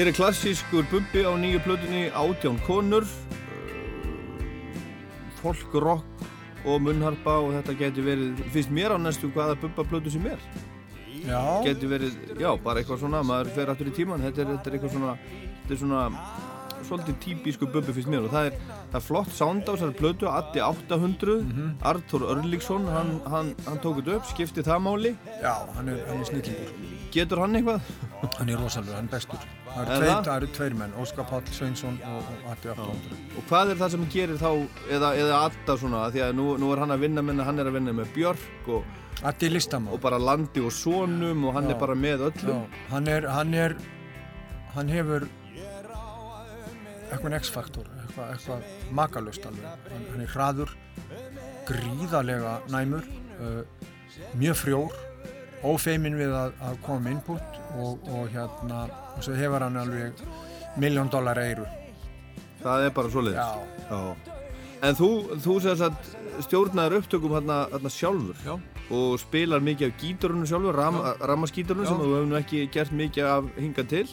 Hér er klassískur bubbi á nýju plötunni Átján konur uh, Folk, rock og munnharpa og þetta getur verið finnst mér á næstu hvaða bubba plötu sem er. Já, getur verið, já, bara eitthvað svona maður fer aftur í tíman, þetta er, þetta er eitthvað svona þetta er svona svolítið típísku bubbi finnst mér og það er, það er flott sound á þessari plötu, Addi 800 Artur Örlíksson, hann, hann, hann tók þetta upp, skipti það máli já, hann er, hann er snillingur. getur hann eitthvað? Hann er rosalega, hann er bestur. Það Er eru tveir, eru tveir menn, Óskar Páll Sveinsson og, og Atti 800. Og hvað er það sem gerir þá, eða, eða Adda svona, því að nú, nú er hann að vinna með, hann er að vinna með Björk og, Atti er listamál. og bara Landi og Sonum og hann Já. er bara með Já, öllum. hann er, hann er, hann hefur eitthvað X-faktor, eitthvað, eitthvað makalust alveg. Hann, hann er hraður, gríðarlega næmur, uh, mjög frjór, ófeimin við að, að koma með input og, og hérna, og svo hefur hann alveg miljón dólar eiru. Það er bara svoleiðis. Já. Já. En þú, þú stjórnaður upptökum hérna, hérna sjálfur Já. og spilar mikið af gítarunum sjálfur, ram, rammaskítarunum Já. sem þú hefur ekki gert mikið af hinga til.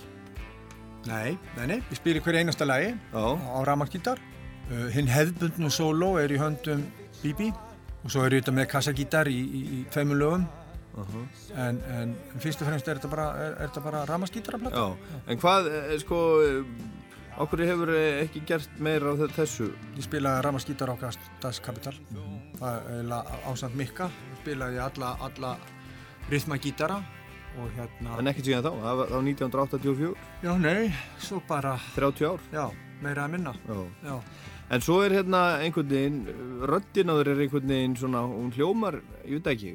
Nei, nei, nei, ég spil í hverju einasta lagi Já. á rafmagnskítar. Uh, hinn hefðbundnu sóló er í höndum Bibi og svo er ég þetta með kassagítar í, í, í tveimur lögum. en, en fyrst og fremst er þetta bara, er, er þetta bara blata. Já. En hvað, eh, sko, eh, okkur hefur eh, ekki gert meira á þe- þessu? Ég spilaði rafmagnskítar á Das Capital. Það er ásand mikka. Spilaði alla, alla rytmagítara og hérna... En ekki síðan þá, það var þá 1984, Já, nei, svo bara, 30 ár. já, meira að minna. Já. Já. En svo er hérna einhvern veginn, þér er einhvern veginn svona, hún hljómar, ég veit ekki,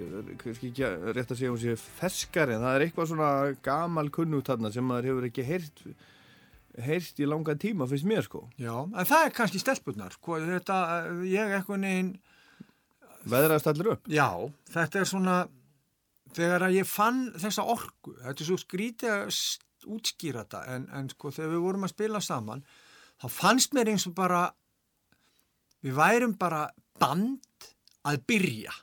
ekki rétt að segja hún sé ferskari, en það er eitthvað svona gamal kunnugt þarna sem maður hefur ekki heyrt, heyrt í langa tíma, finnst mér sko. Já, en það er kannski stelpunnar. Hvað, þetta, ég eitthvað neginn, Veðraðast allir upp. já, þetta er svona, þegar að ég fann þessa orku, þetta er svo skrítið að útskýra þetta, en, en sko þegar við vorum að spila saman, þá fannst mér eins og bara, við værum bara band að byrja.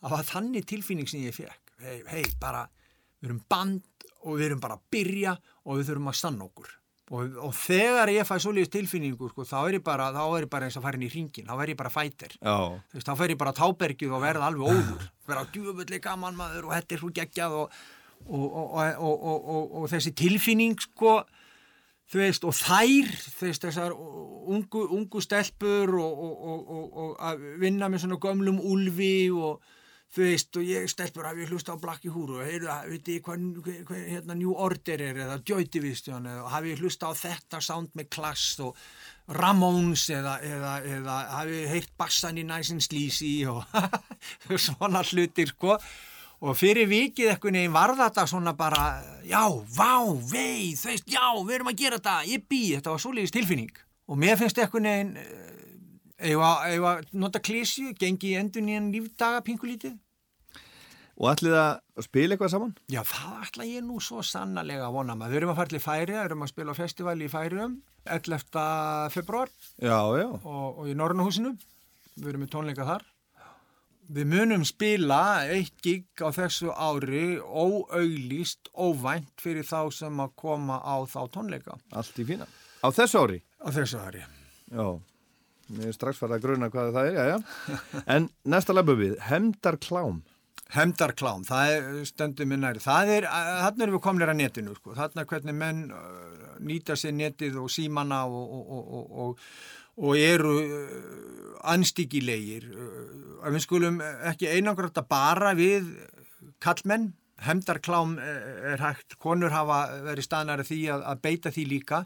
Það var þannig tilfinning sem ég fekk. Hei, hei, bara, við erum band og við erum bara að byrja og við þurfum að stanna okkur. Og, og þegar ég fæ svoleiðis tilfinningu, sko, þá er ég bara, er bara eins að fara inn í ringin, þá er ég bara fætir. Þá fer ég bara tábergið og verða alveg óður. Verða djúvöldi gaman maður og þetta er svo geggjað og, og, og, og, og, og þessi tilfinning, sko, þú veist, og þær, þú veist, þessar ungu, ungu stelpur og, og að vinna með svona gömlum úlfi og þú veist, og ég stelpur að við hlusta á Blackie Húru og heyrðu, veit ég hvað, hérna New Order er eða Joy Division eða hafi ég hlusta á þetta sound með Class og Ramones eða, eða, eða hafi ég heyrt bassan í Nice and Sleazy og svona hlutir, sko. Og fyrir vikið eitthvað neginn var þetta svona bara, já, vá, vei, þú veist, já, við erum að gera þetta, ég bý, þetta var svoleiðis tilfinning. Og mér finnst eitthvað neginn eða nota klísju, gengi í endun í enn lífdaga pingulítið Og ætlið að spila eitthvað saman? Já, það ætla ég nú svo sannarlega að vona maður. Við erum að fara til Færi, við erum að spila á festivali í Færium 11. februar Já, já. og, og í Norrnahúsinu. Við erum með tónleika þar. Við munum spila eitt gig á þessu ári óauglýst, óvænt fyrir þá sem að koma á þá tónleika. Allt í fína. Á þessu ári? Á þessu ári. Já. Mér er strax farið að gruna hvað það er, já, já. En næsta labu við, Hemdar Klám. Hemdarklám, það er stöndum minn næri. Það er, þarna erum við komnir að netinu, sko. Þarna hvernig menn nýta sér netið og símana og, og, og, og eru anstíkilegir. Við skulum ekki einangrætt að bara við kallmenn. Hemdarklám er hægt, konur hafa verið staðnari því að, að beita því líka.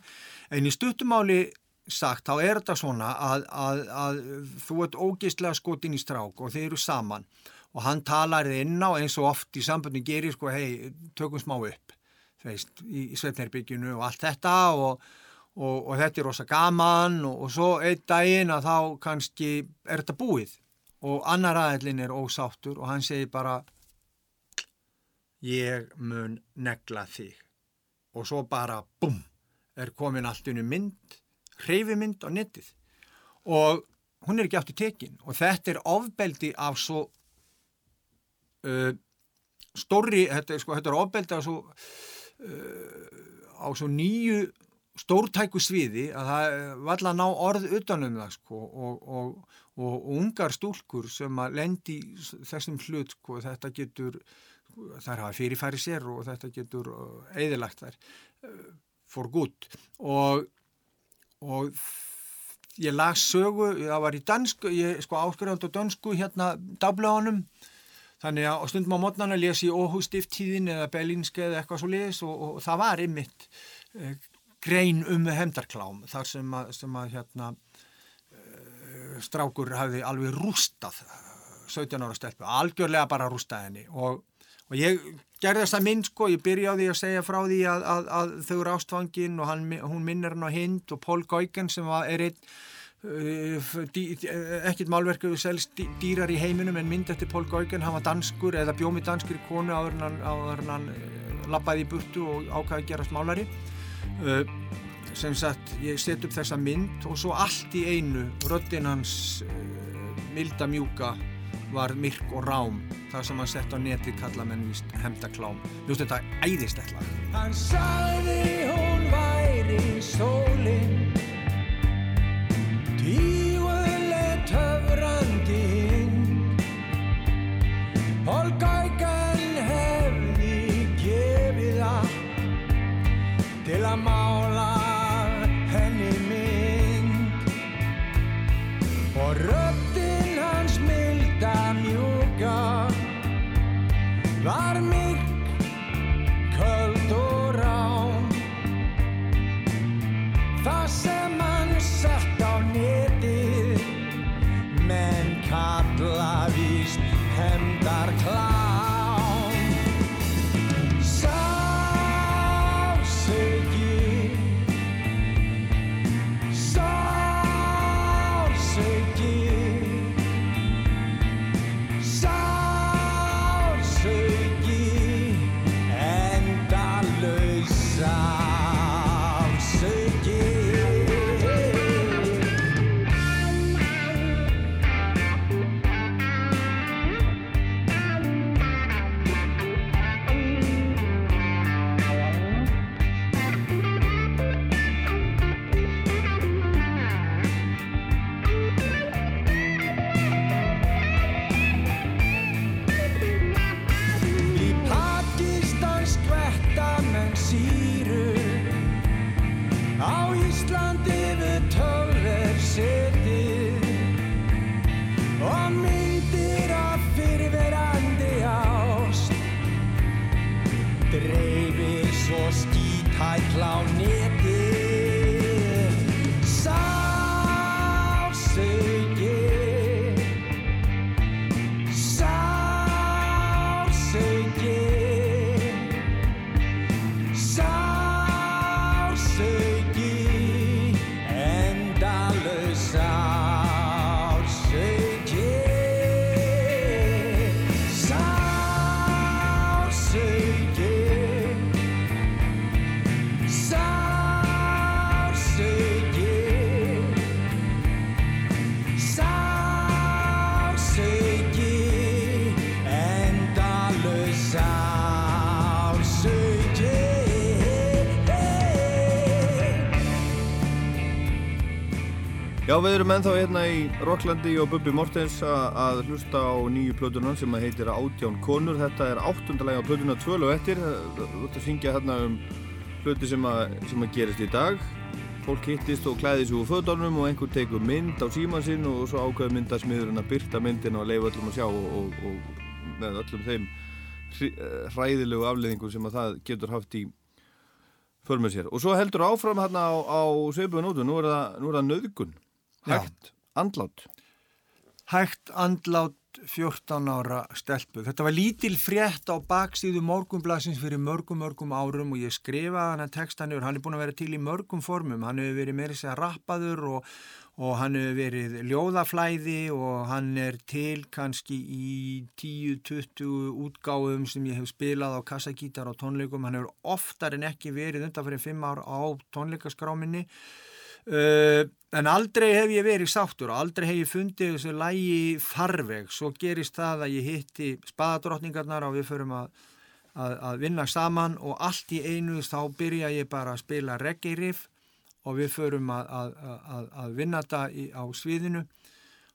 En í stuttumáli sagt, þá er þetta svona að, að, að þú ert ógeistlega skotin í strák og þeir eru saman. Og hann talar þið inn á eins og oft í sambundin gerir sko, hei, tökum smá upp veist, í, í sveitnærbyggjunu og allt þetta og, og, og þetta er rosa gaman og, og svo einn daginn að þá kannski er þetta búið. Og annar aðeilin er ósáttur og hann segir bara ég mun negla þig. Og svo bara bum er komin allt unni mynd hreyfimynd á netið. Og hún er ekki aftur tekin. Og þetta er ofbeldi af svo uh, stórri, þetta, sko, þetta er ofbeldi á svo, uh, á svo nýju stórtæku sviði að það var alltaf að ná orð utanum það sko, og, og, og, og ungar stúlkur sem að lendi þessum hlut sko, þetta getur þær hafa fyrirfæri sér og þetta getur eðilagt þær uh, for good. Og og ég las sögu, það var í dansku, ég sko áskurðand á dansku hérna dablöðunum Þannig að stundum á mótnana lesi ég óhústiftíðin eða belínski eða eitthvað svo leiðis og, og það var ymmit uh, grein um hefndarklám þar sem að, sem að hérna, uh, strákur hafði alveg rústað 17 ára stelpu, algjörlega bara rústað henni. Og, og ég gerði þessa mynd sko, ég byrjaði að segja frá því að, að, að þau eru ástfangin og hann, hún minnir hann á hind og Pól Gauken sem var, er einn ekkert málverku selst dýrar í heiminum en mynd eftir Pól Gaugen, hann var danskur eða bjómi danskur í konu áður hann, áður hann lappaði í burtu og ákvaði að gerast málari. Sem sagt ég set upp þessa mynd og svo allt í einu röddinn hans milda mjúka var myrk og rám það sem hann sett á neti kalla menn vist hemdaklám Ljóst þetta æðistætla Hann sagði hún væri sólinn Tíguleg töfrandi hinn. Gaugan hefði gefið allt til að mála Já, við erum ennþá hérna í Rocklandi og Bubi Mortens að hlusta á nýju plötunan sem heitir Átján konur. Þetta er áttundalega á plötuna tvölu eftir. Þú ert að syngja hérna um hluti sem að, sem að gerist í dag. Fólk hittist og klæði sig úr fötunum og einhver tekur mynd á síman sinn og svo ákveður myndasmiðurinn að byrta myndina og leifa öllum að sjá og, og, og með öllum þeim hræðilegu afleðingum sem að það getur haft í för með sér. Og svo heldur áfram hérna á, á sveipuðu nótu, nú er það, það nöðgun. Hægt, andlát. Hægt andlát 14 ára stelpu. Þetta var lítil frétt á baksíðu morgumblasins fyrir mörgum, mörgum árum og ég skrifaði hann að textanur. Hann er búin að vera til í mörgum formum. Hann hefur verið meira sér rappaður og, og hann hefur verið ljóðaflæði og hann er til kannski í 10-20 útgáðum sem ég hef spilað á kassagítar og tónleikum. Hann hefur oftar en ekki verið undan fyrir 5 ár á tónleikaskráminni. Uh, en aldrei hef ég verið sáttur og aldrei hef ég fundið þessu lægi farveg. Svo gerist það að ég hitti spadadrottningarnar og við förum að, að, að vinna saman og allt í einu þá byrja ég bara að spila reggae riff og við förum að, að, vinna þetta á sviðinu.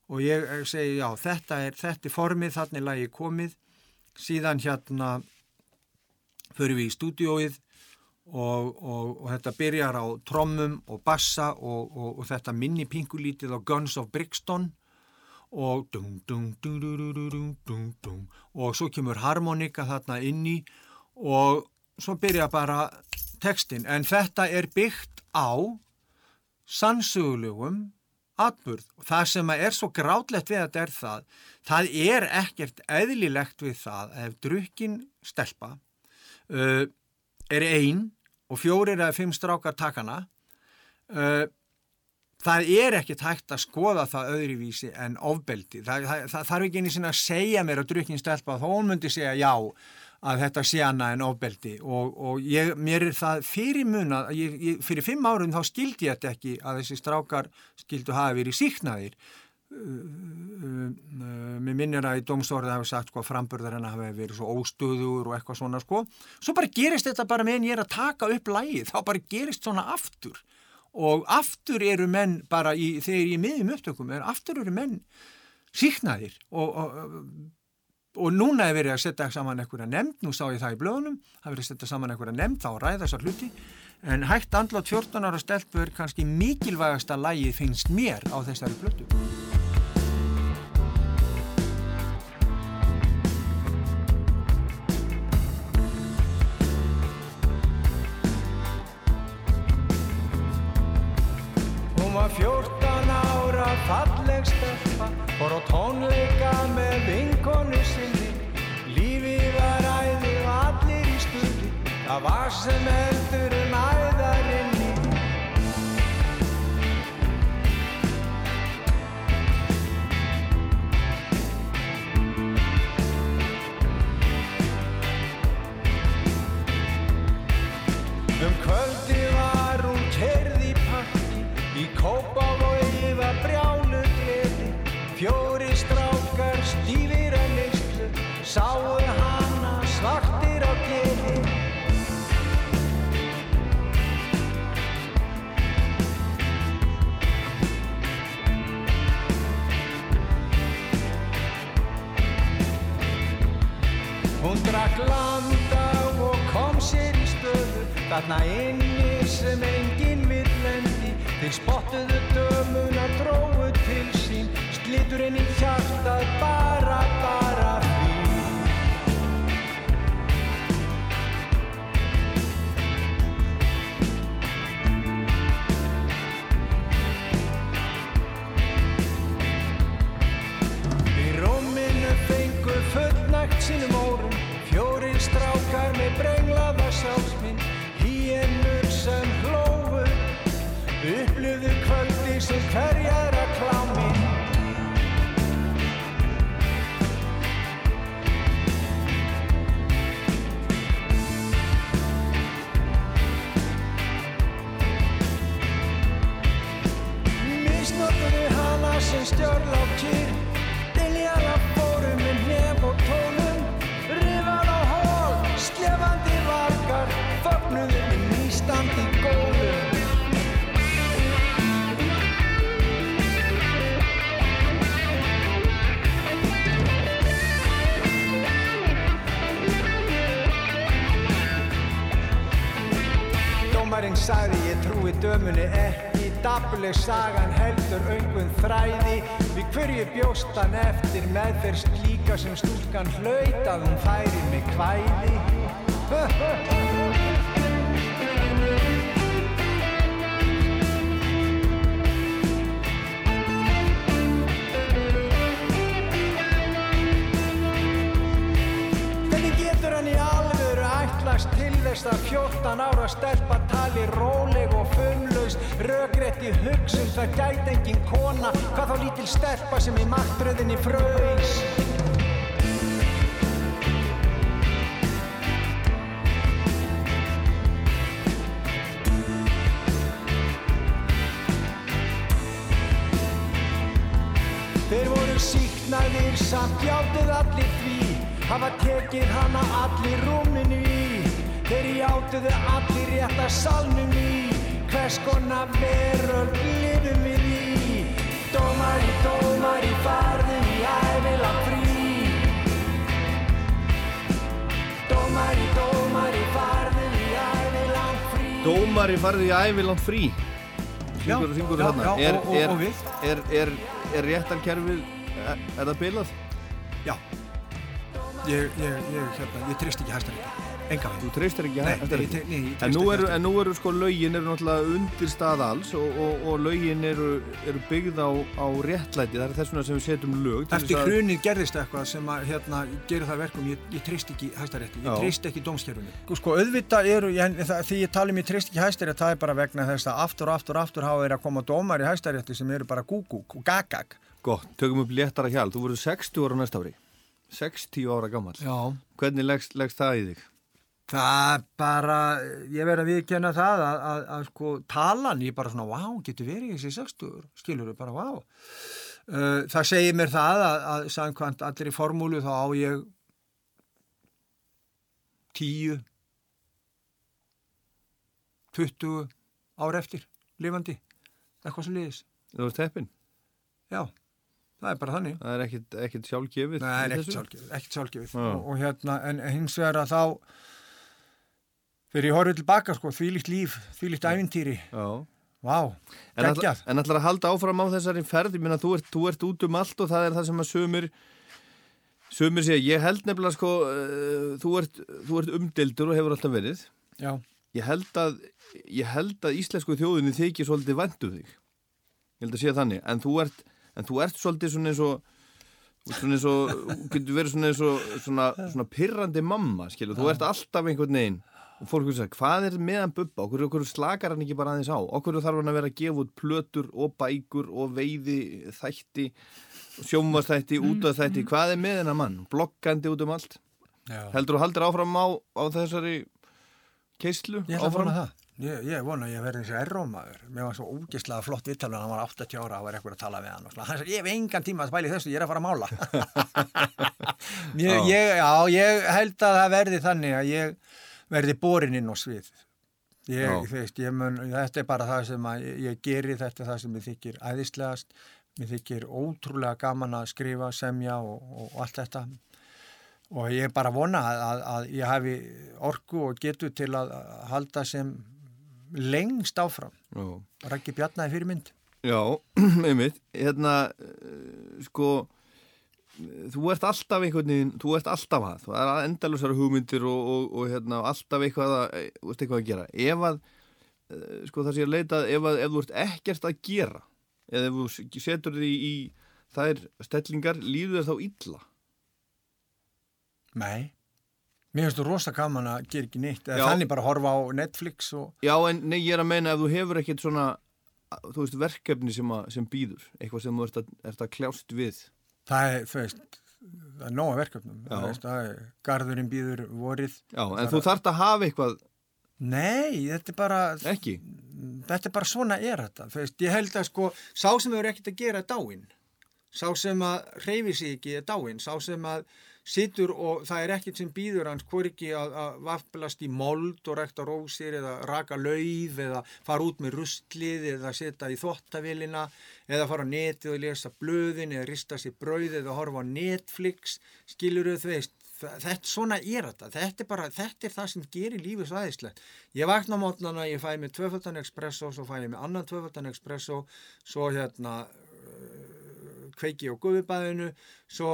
Og ég segi já þetta er, þetta er formið, þannig lægi komið. Síðan hérna förum við í stúdióið og, og, og þetta byrjar á trommum og bassa og, og þetta minni pingulítið á Guns of Brixton og dung, dung, dung, og svo kemur harmonika þarna inni og svo byrja bara textin. En þetta er byggt á sannsögulegum atburð. Og það sem er svo grátlegt við að þetta er það það er ekkert eðlilegt við það ef drukkin stelpa uh, er einn og fjórir eða fimm strákar takana uh, það er ekkert hægt að skoða það öðruvísi en ofbeldi. Það, það, það þarf ekki einu sinna að segja mér að drukkin stelpa þó hún myndi segja já að þetta sé hana en ofbeldi. Og, og ég, mér er það fyrir mun að ég, ég, fyrir fimm árum þá skildi ég þetta ekki að þessi strákar skildu hafa verið síknaðir mér minnir að í dómsórið hafa sagt sko að framburðar hennar hafa verið svo óstöður og eitthvað svona sko. Svo bara gerist þetta bara meðan ég er að taka upp lægið, þá bara gerist svona aftur. Og aftur eru menn bara í, þegar ég miðjum upptökum er aftur eru menn síknaðir og, og og núna er verið að setja saman einhverja nefnd, nú sá ég það í blöðunum það er verið að setja saman einhverja nefnd þá ræða þessar hluti. En hægt andlátt 14 ára stelpu er kannski mikilvægasta lægi finnst mér á þessari blödu falleg stelpa Fór á tónleika með vinkonu sinni. Lífið var æði og allir í stuði. Það var sem eldur Sáu hana svartir á gleði Hún drakk landa og kom sér í stöðu. Þarna inni sem enginn vill lendi. Þeir spottuðu dömuna, dróðu til sín. Slitur inn í hjartað bara, bara sínum órum. Fjórir strákar með brenglaða sálsminn Híennur sem hlófu. Upplöðu kvöldi sem hverjara kláminn Misnóttuðu hana sem stjórn á kýr standið góðum Dómarinn sagði ég trúi dömunni ekki. Dabuleg sagan heldur öngun þræði. Við hverju bjóstan eftir meðferst líka sem stúlkan hlaut að hún færi með kvæði? þess að 14 ára stelpa tali róleg og funlaust rögrétt í hugsun það gæti engin kona. Hvað þá lítil stelpa sem í maktröðinni fröys Þeir voru síknaðir samt játuð allir því. Hafa tekið hana allir rúminu í Þeir játuðu allir rétt að salnum í. Hvers konar veröld lifum við í? Dómari, dómari, farðu í ævila frí. Dómari, dómari, farðu í ævila frí. Dómari farði í æviland frí. Syngur og syngur þarna. er, er, er, er, er réttarkerfið er, er það bilað? Já. Ég, ég, ég, hérna, ég trist ekki hæstarétti. Enga veginn. Þú treystir ekki Nei, hæstarétti? ég tre- nei, ég nú ekki eru, Hæstarétti. en nú eru sko lögin eru náttúrulega undir stað alls og, og, og lögin eru, eru byggð á, á réttlæti, það er þess vegna sem við setjum lög til Eftir að- hrunið gerðist eitthvað sem að hérna, gerir það að verkum, ég, ég treyst ekki hæstarétti, ég treyst ekki dómskerfinu. Sko, auðvitað eru, ég, það, því ég tala um ég treyst ekki hæstarétti, það er bara vegna þess að aftur og aftur og aftur hafa þeir að koma dómar í hæstarétti sem eru bara gúgúk og gagag. Gott, tökum upp léttara hjál, þú verður 60 ára næsta ári 60 ára gammal Já. Hvernig leggst, leggst það í þig? Það bara, ég verð að viðkenna það að, að, að sko talan, ég bara svona, vá, getur verið þessi 60, skilur bara, vá. Uh, það segir mér það að, að samkvæmt allir í formúlu þá á ég 10, 20 ár eftir, lifandi, eitthvað sem liðis. Þú ert heppin? Já, það er bara þannig. Það er ekkit sjálfgefið Nei, ekkert sjálfgefið, ekkert sjálfgefið Já. og, og hérna, en hins vegar að þá fyrir ég horfið tilbaka sko, þvílíkt líf, þvílíkt ævintýri. Já. Vá, geggjað. En ætlar að halda áfram á þessari ferð? Ég meina, þú þú ert út um allt og það er það sem að sumir sumir segja, ég held nefnilega sko uh, þú, ert, þú ert umdeldur og hefur alltaf verið. Já, ég held að, ég held að íslensku þjóðinni þykir svolítið væntu þig. Ég held að sé þannig. En þú ert, en þú ert svolítið svona eins og svona eins og, getur verið svona eins og svona, svona pirrandi mamma, skilur, þú ert alltaf einhvern veginn og fólk hugsa, hvað er meðan bubba, okkur, okkur slakar hann ekki bara aðeins á, okkur þarf hann að vera að gefa út plötur og bækur og veiði þætti, sjómastætti útastætti, hvað er með hennar mann? Bloggandi út um allt? Já. heldur þú haldur áfram á, á þessari keislu Ég ætla að áfram? vona það. Ég, ég vona að ég verði þessi errómaður. Mér var svo ógeðslega flott viðtalun hann var 80 ára og var eitthvað að tala við hann og hann sagði, ég hef engan tíma að spæli þessu, ég er að fara að mála. Ég, ég, Já, ég held að það verði þannig að ég verði borin inn á svið. Ég, veist, ég mun, þetta er bara það sem að ég, ég geri þetta er það sem ég þykir æðislegast. Mér þykir ótrúlega gaman að skrifa, semja og, og allt þetta. Og ég er bara vona að, að, að ég hafi orku og getu til að halda sem lengst áfram. Já. Raggi Bjarnaði fyrir mynd Já, einmitt, hérna, uh, sko, þú ert alltaf einhvern veginn, þú ert alltaf að, þú er endalusar hugmyndir og, og, og hérna, alltaf eitthvað að, þú veist eitthvað að gera. Ef að, uh, sko það sé að leita, ef, að, ef þú ert ekkert að gera, eða ef þú setur því í þær stellingar, líður þér þá illa. Nei Mér finnst þú rosa gaman að gera ekki neitt eða þannig bara horfa á Netflix og Já, en nei, ég er að meina ef þú hefur ekkert svona, þú veist, verkefni sem, sem býður, eitthvað sem þú ert að, ert að kljást við. Það er, þú veist það er nóga verkefnum. Veist, er, garðurinn býður vorið. Já, en þú þarft að hafa eitthvað, Nei, þetta er bara ekki? þetta er bara svona er þetta. Veist, ég held að sko, sá sem hefur ekkert að gera er dáinn. Sá sem að reyfi sig ekki er dáinn, sá sem að situr og það er ekkert sem býður hans hvorki að, að vaflast í mold og rekta rósir eða raka lauf eða fara út með rustlið eða setja í þvottavélina eða fara á netið og lesa blöðin eða rista sér brauð eða horfa á Netflix skilur þau veist þa- þetta svona er þetta. Þetta er bara, þetta er það sem gerir lífið svæðislegt ég vakna mótnana, ég fæ mér tvöfaldan espresso, svo fæ ég mér annan tvöfaldan espresso, svo hérna kveiki á guðubæðinu svo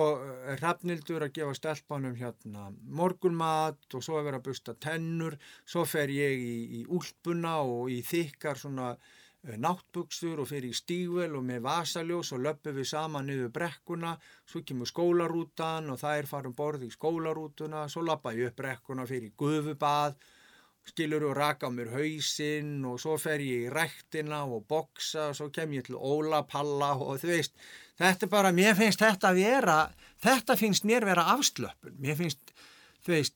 er Hrafnildur að gefa stelpanum hérna morgunmat og svo er verið að busta tennur svo fer ég í, í úlpuna og í þykkar svona eh, náttbuksur og fyrir í stígvel og með vasaljós og löpum við saman niður brekkuna, svo kemur skólarútan og þær farum borð í skólarútuna, svo lappa ég upp brekkuna fyrir í gufubað, skilur og raka mér hausinn og svo fer ég í rektina og boksa og svo kem ég til Óla Palla og þú veist, þetta er bara, mér finnst þetta að vera, þetta finnst mér vera afslöpun, mér finnst, þú veist,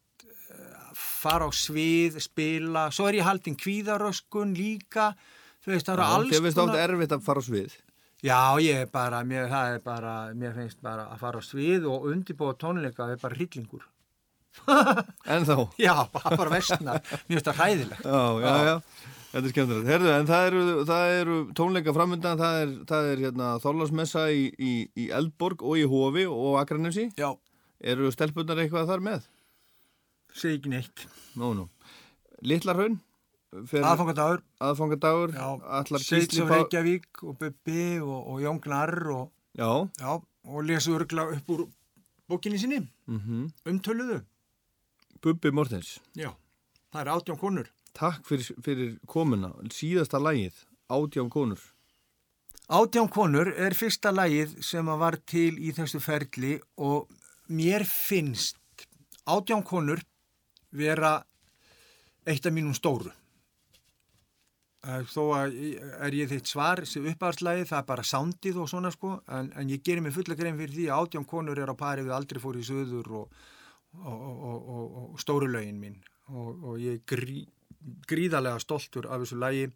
fara á svið, spila, svo er ég haldin kvíðaröskun líka, þú veist, það eru alls Þið finnst ofta erfitt að fara á svið. Já, ég er bara, mér, það er bara, mér finnst bara að fara á svið og undirbúa tónleika, það er bara hryllingur. En þá? Já, bara, bara vestnar, mér finnst það hræðilegt. Já, já, já. Þetta er skemmtilegt. Herðu, en það eru, það eru tónleika framöndan, það er, það er hérna, Þorlarsmessa í, í, í Eldborg og í Hofi og Akranesi. Já, Eru stelpunar eitthvað þar með? segi ekki neitt. Nú, nú. Littlarhaun? Aðfangadagur, Aðfangadagur? já, Allar Seits Gísli og Pál- Reykjavík og Bubbi og, og Jón Gnarr og, Já, já, og lesu örgla upp úr bókinni sinni, mhm. umtöluðu. Bubbi Mortens. Já, það er átján konur. Takk fyrir, fyrir komuna. Síðasta lagið, Átján konur. Átján konur er fyrsta lagið sem var til í þessu ferli og mér finnst átján konur vera eitt af mínum stóru. Eh, Þó er ég þitt svar sem uppáðslægi, það er bara sándið og svona sko, en, en ég gerir mig fulla grein fyrir því að átján konur er á pari við aldrei fór í söður og, og, og, og, stóru lögin mín og, ég er grí, gríðarlega stoltur af þessu lagi,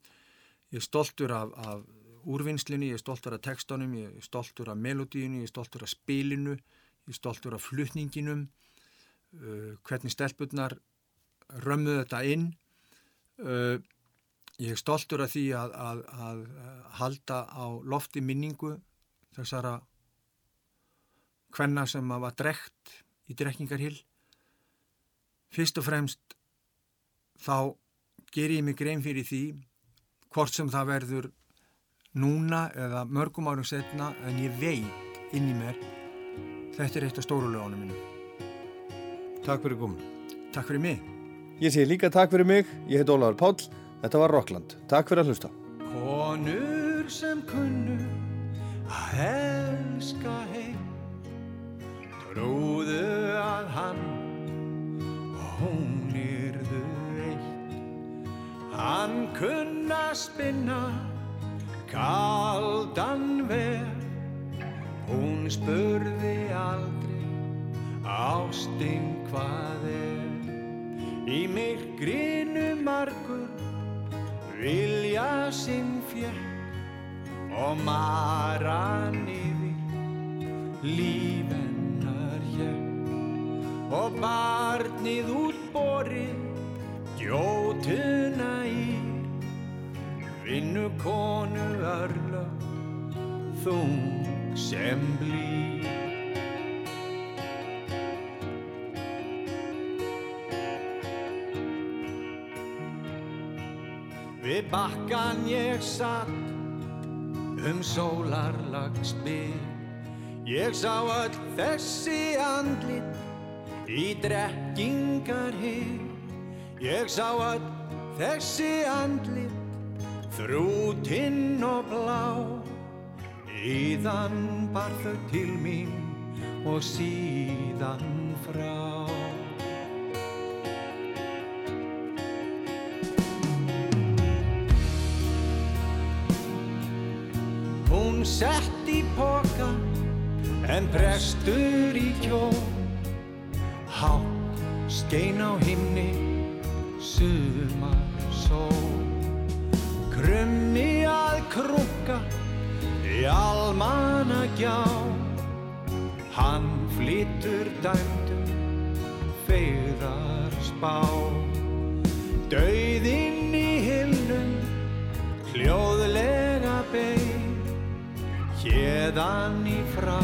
ég er stoltur af, af úrvinnslunni, ég er stoltur af textunum, ég er stoltur af melodíinu, ég er stoltur af spilinu, ég er stoltur af flutninginum, uh, hvernig stelpurnar römmuðu þetta inn. Uh, ég er stoltur af því að, að, að, halda á lofti minningu þessara hvenna sem var drekt í drekkingarhill. Fyrst og fremst þá ger ég mig grein fyrir því hvort sem það verður núna eða mörgum árum setna en ég veit inn í mér þetta er eitt af stóru lögunum mínum. Takk fyrir komuna. Takk fyrir mig. Ég segi líka takk fyrir mig. Ég heit Ólafur Páll. Þetta var Rockland. Takk fyrir að hlusta. Konur sem kunnu að elska heim Trúðu að hann og hún Hann kunna spinna kaldan ver. Hún spurði aldrei ástin hvað er? Í myrkrinu margur vilja sinn fjekk og maran yfir lífennar hér og barnið útborið gjótuna í vinnu konu örla þung sem blí Við bakkan ég satt um sólarlags byr Ég sá öll þessi andlit í drekkingar hér Ég sá öll þessi andlit þrútinn og blá. Íðan bar þau til mín og síðan frá. Hún sett í poka en prestur í kjó Hátt skein á himni sumar sól. Krummi að krúka í almanna gjá Hann flytur dæmdur feigðar spá. Dauðinn í hillum hljóðlega beig Hérðan í frá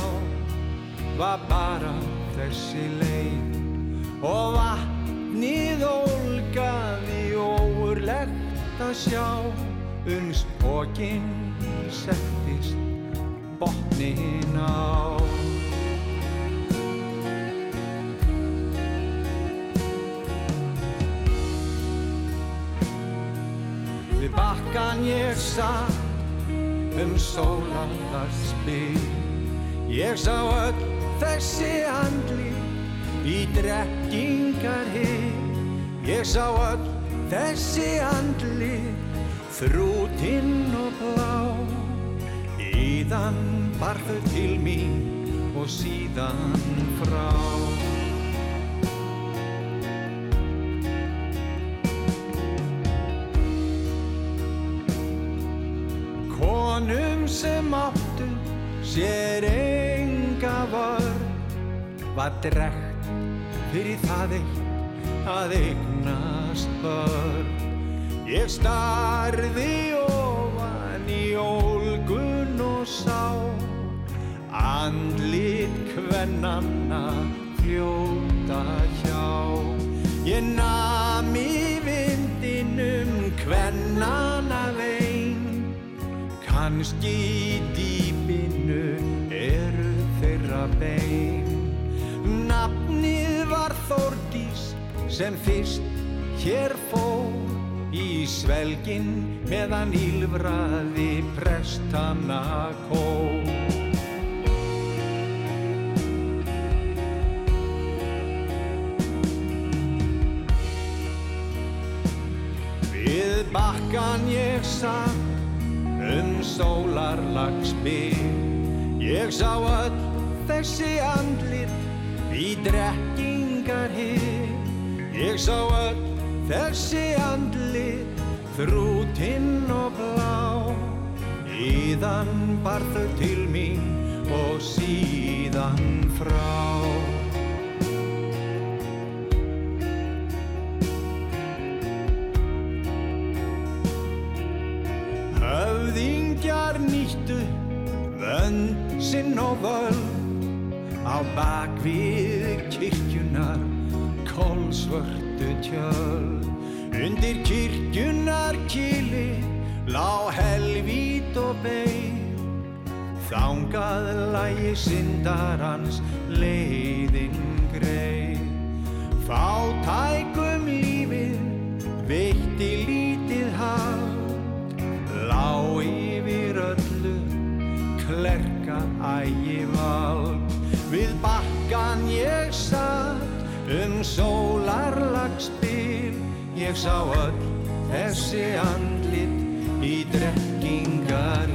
var bara þessi leið. Og vatnið ólgaði óurlegt að sjá uns bókinn settist botnin á. Við bakkan ég satt um sólandars spil Ég sá öll þessi andli í drekkingar hið Ég sá öll þessi andli þrútinn og blá. Íðan bar þau til mín og síðan frá. Konum sem áttu sér enga vörn var drekt fyrir það eitt að eignast börn. Ég starði ofan í ólgun og sá andlit kvennanna fljóta hjá. Ég nam í vindinum kvennanna vein Kanski í sem fyrst hér fór Í svelgin meðan ílfraði prestana kór Við bakkan ég satt um sólarlagsbyr Ég sá öll þessi andlit í drekkingar hér Ég sá öll þessi andlit þrútinn og blá. Íðan bar þau til mín og síðan frá. Höfðingjar nýttu vönd sinn og völd á bakvið kirkjunar kolsvörtu tjöld. Undir kirkjunar kili lá helvít og bein þangað lægi syndarans leiðin greið. Fátækum lífið veitti lítið hald Lá yfir öllu klerka ægivald Við bakkan ég satt um sólarlagsbil Ég sá öll þessi andlit í drekkingar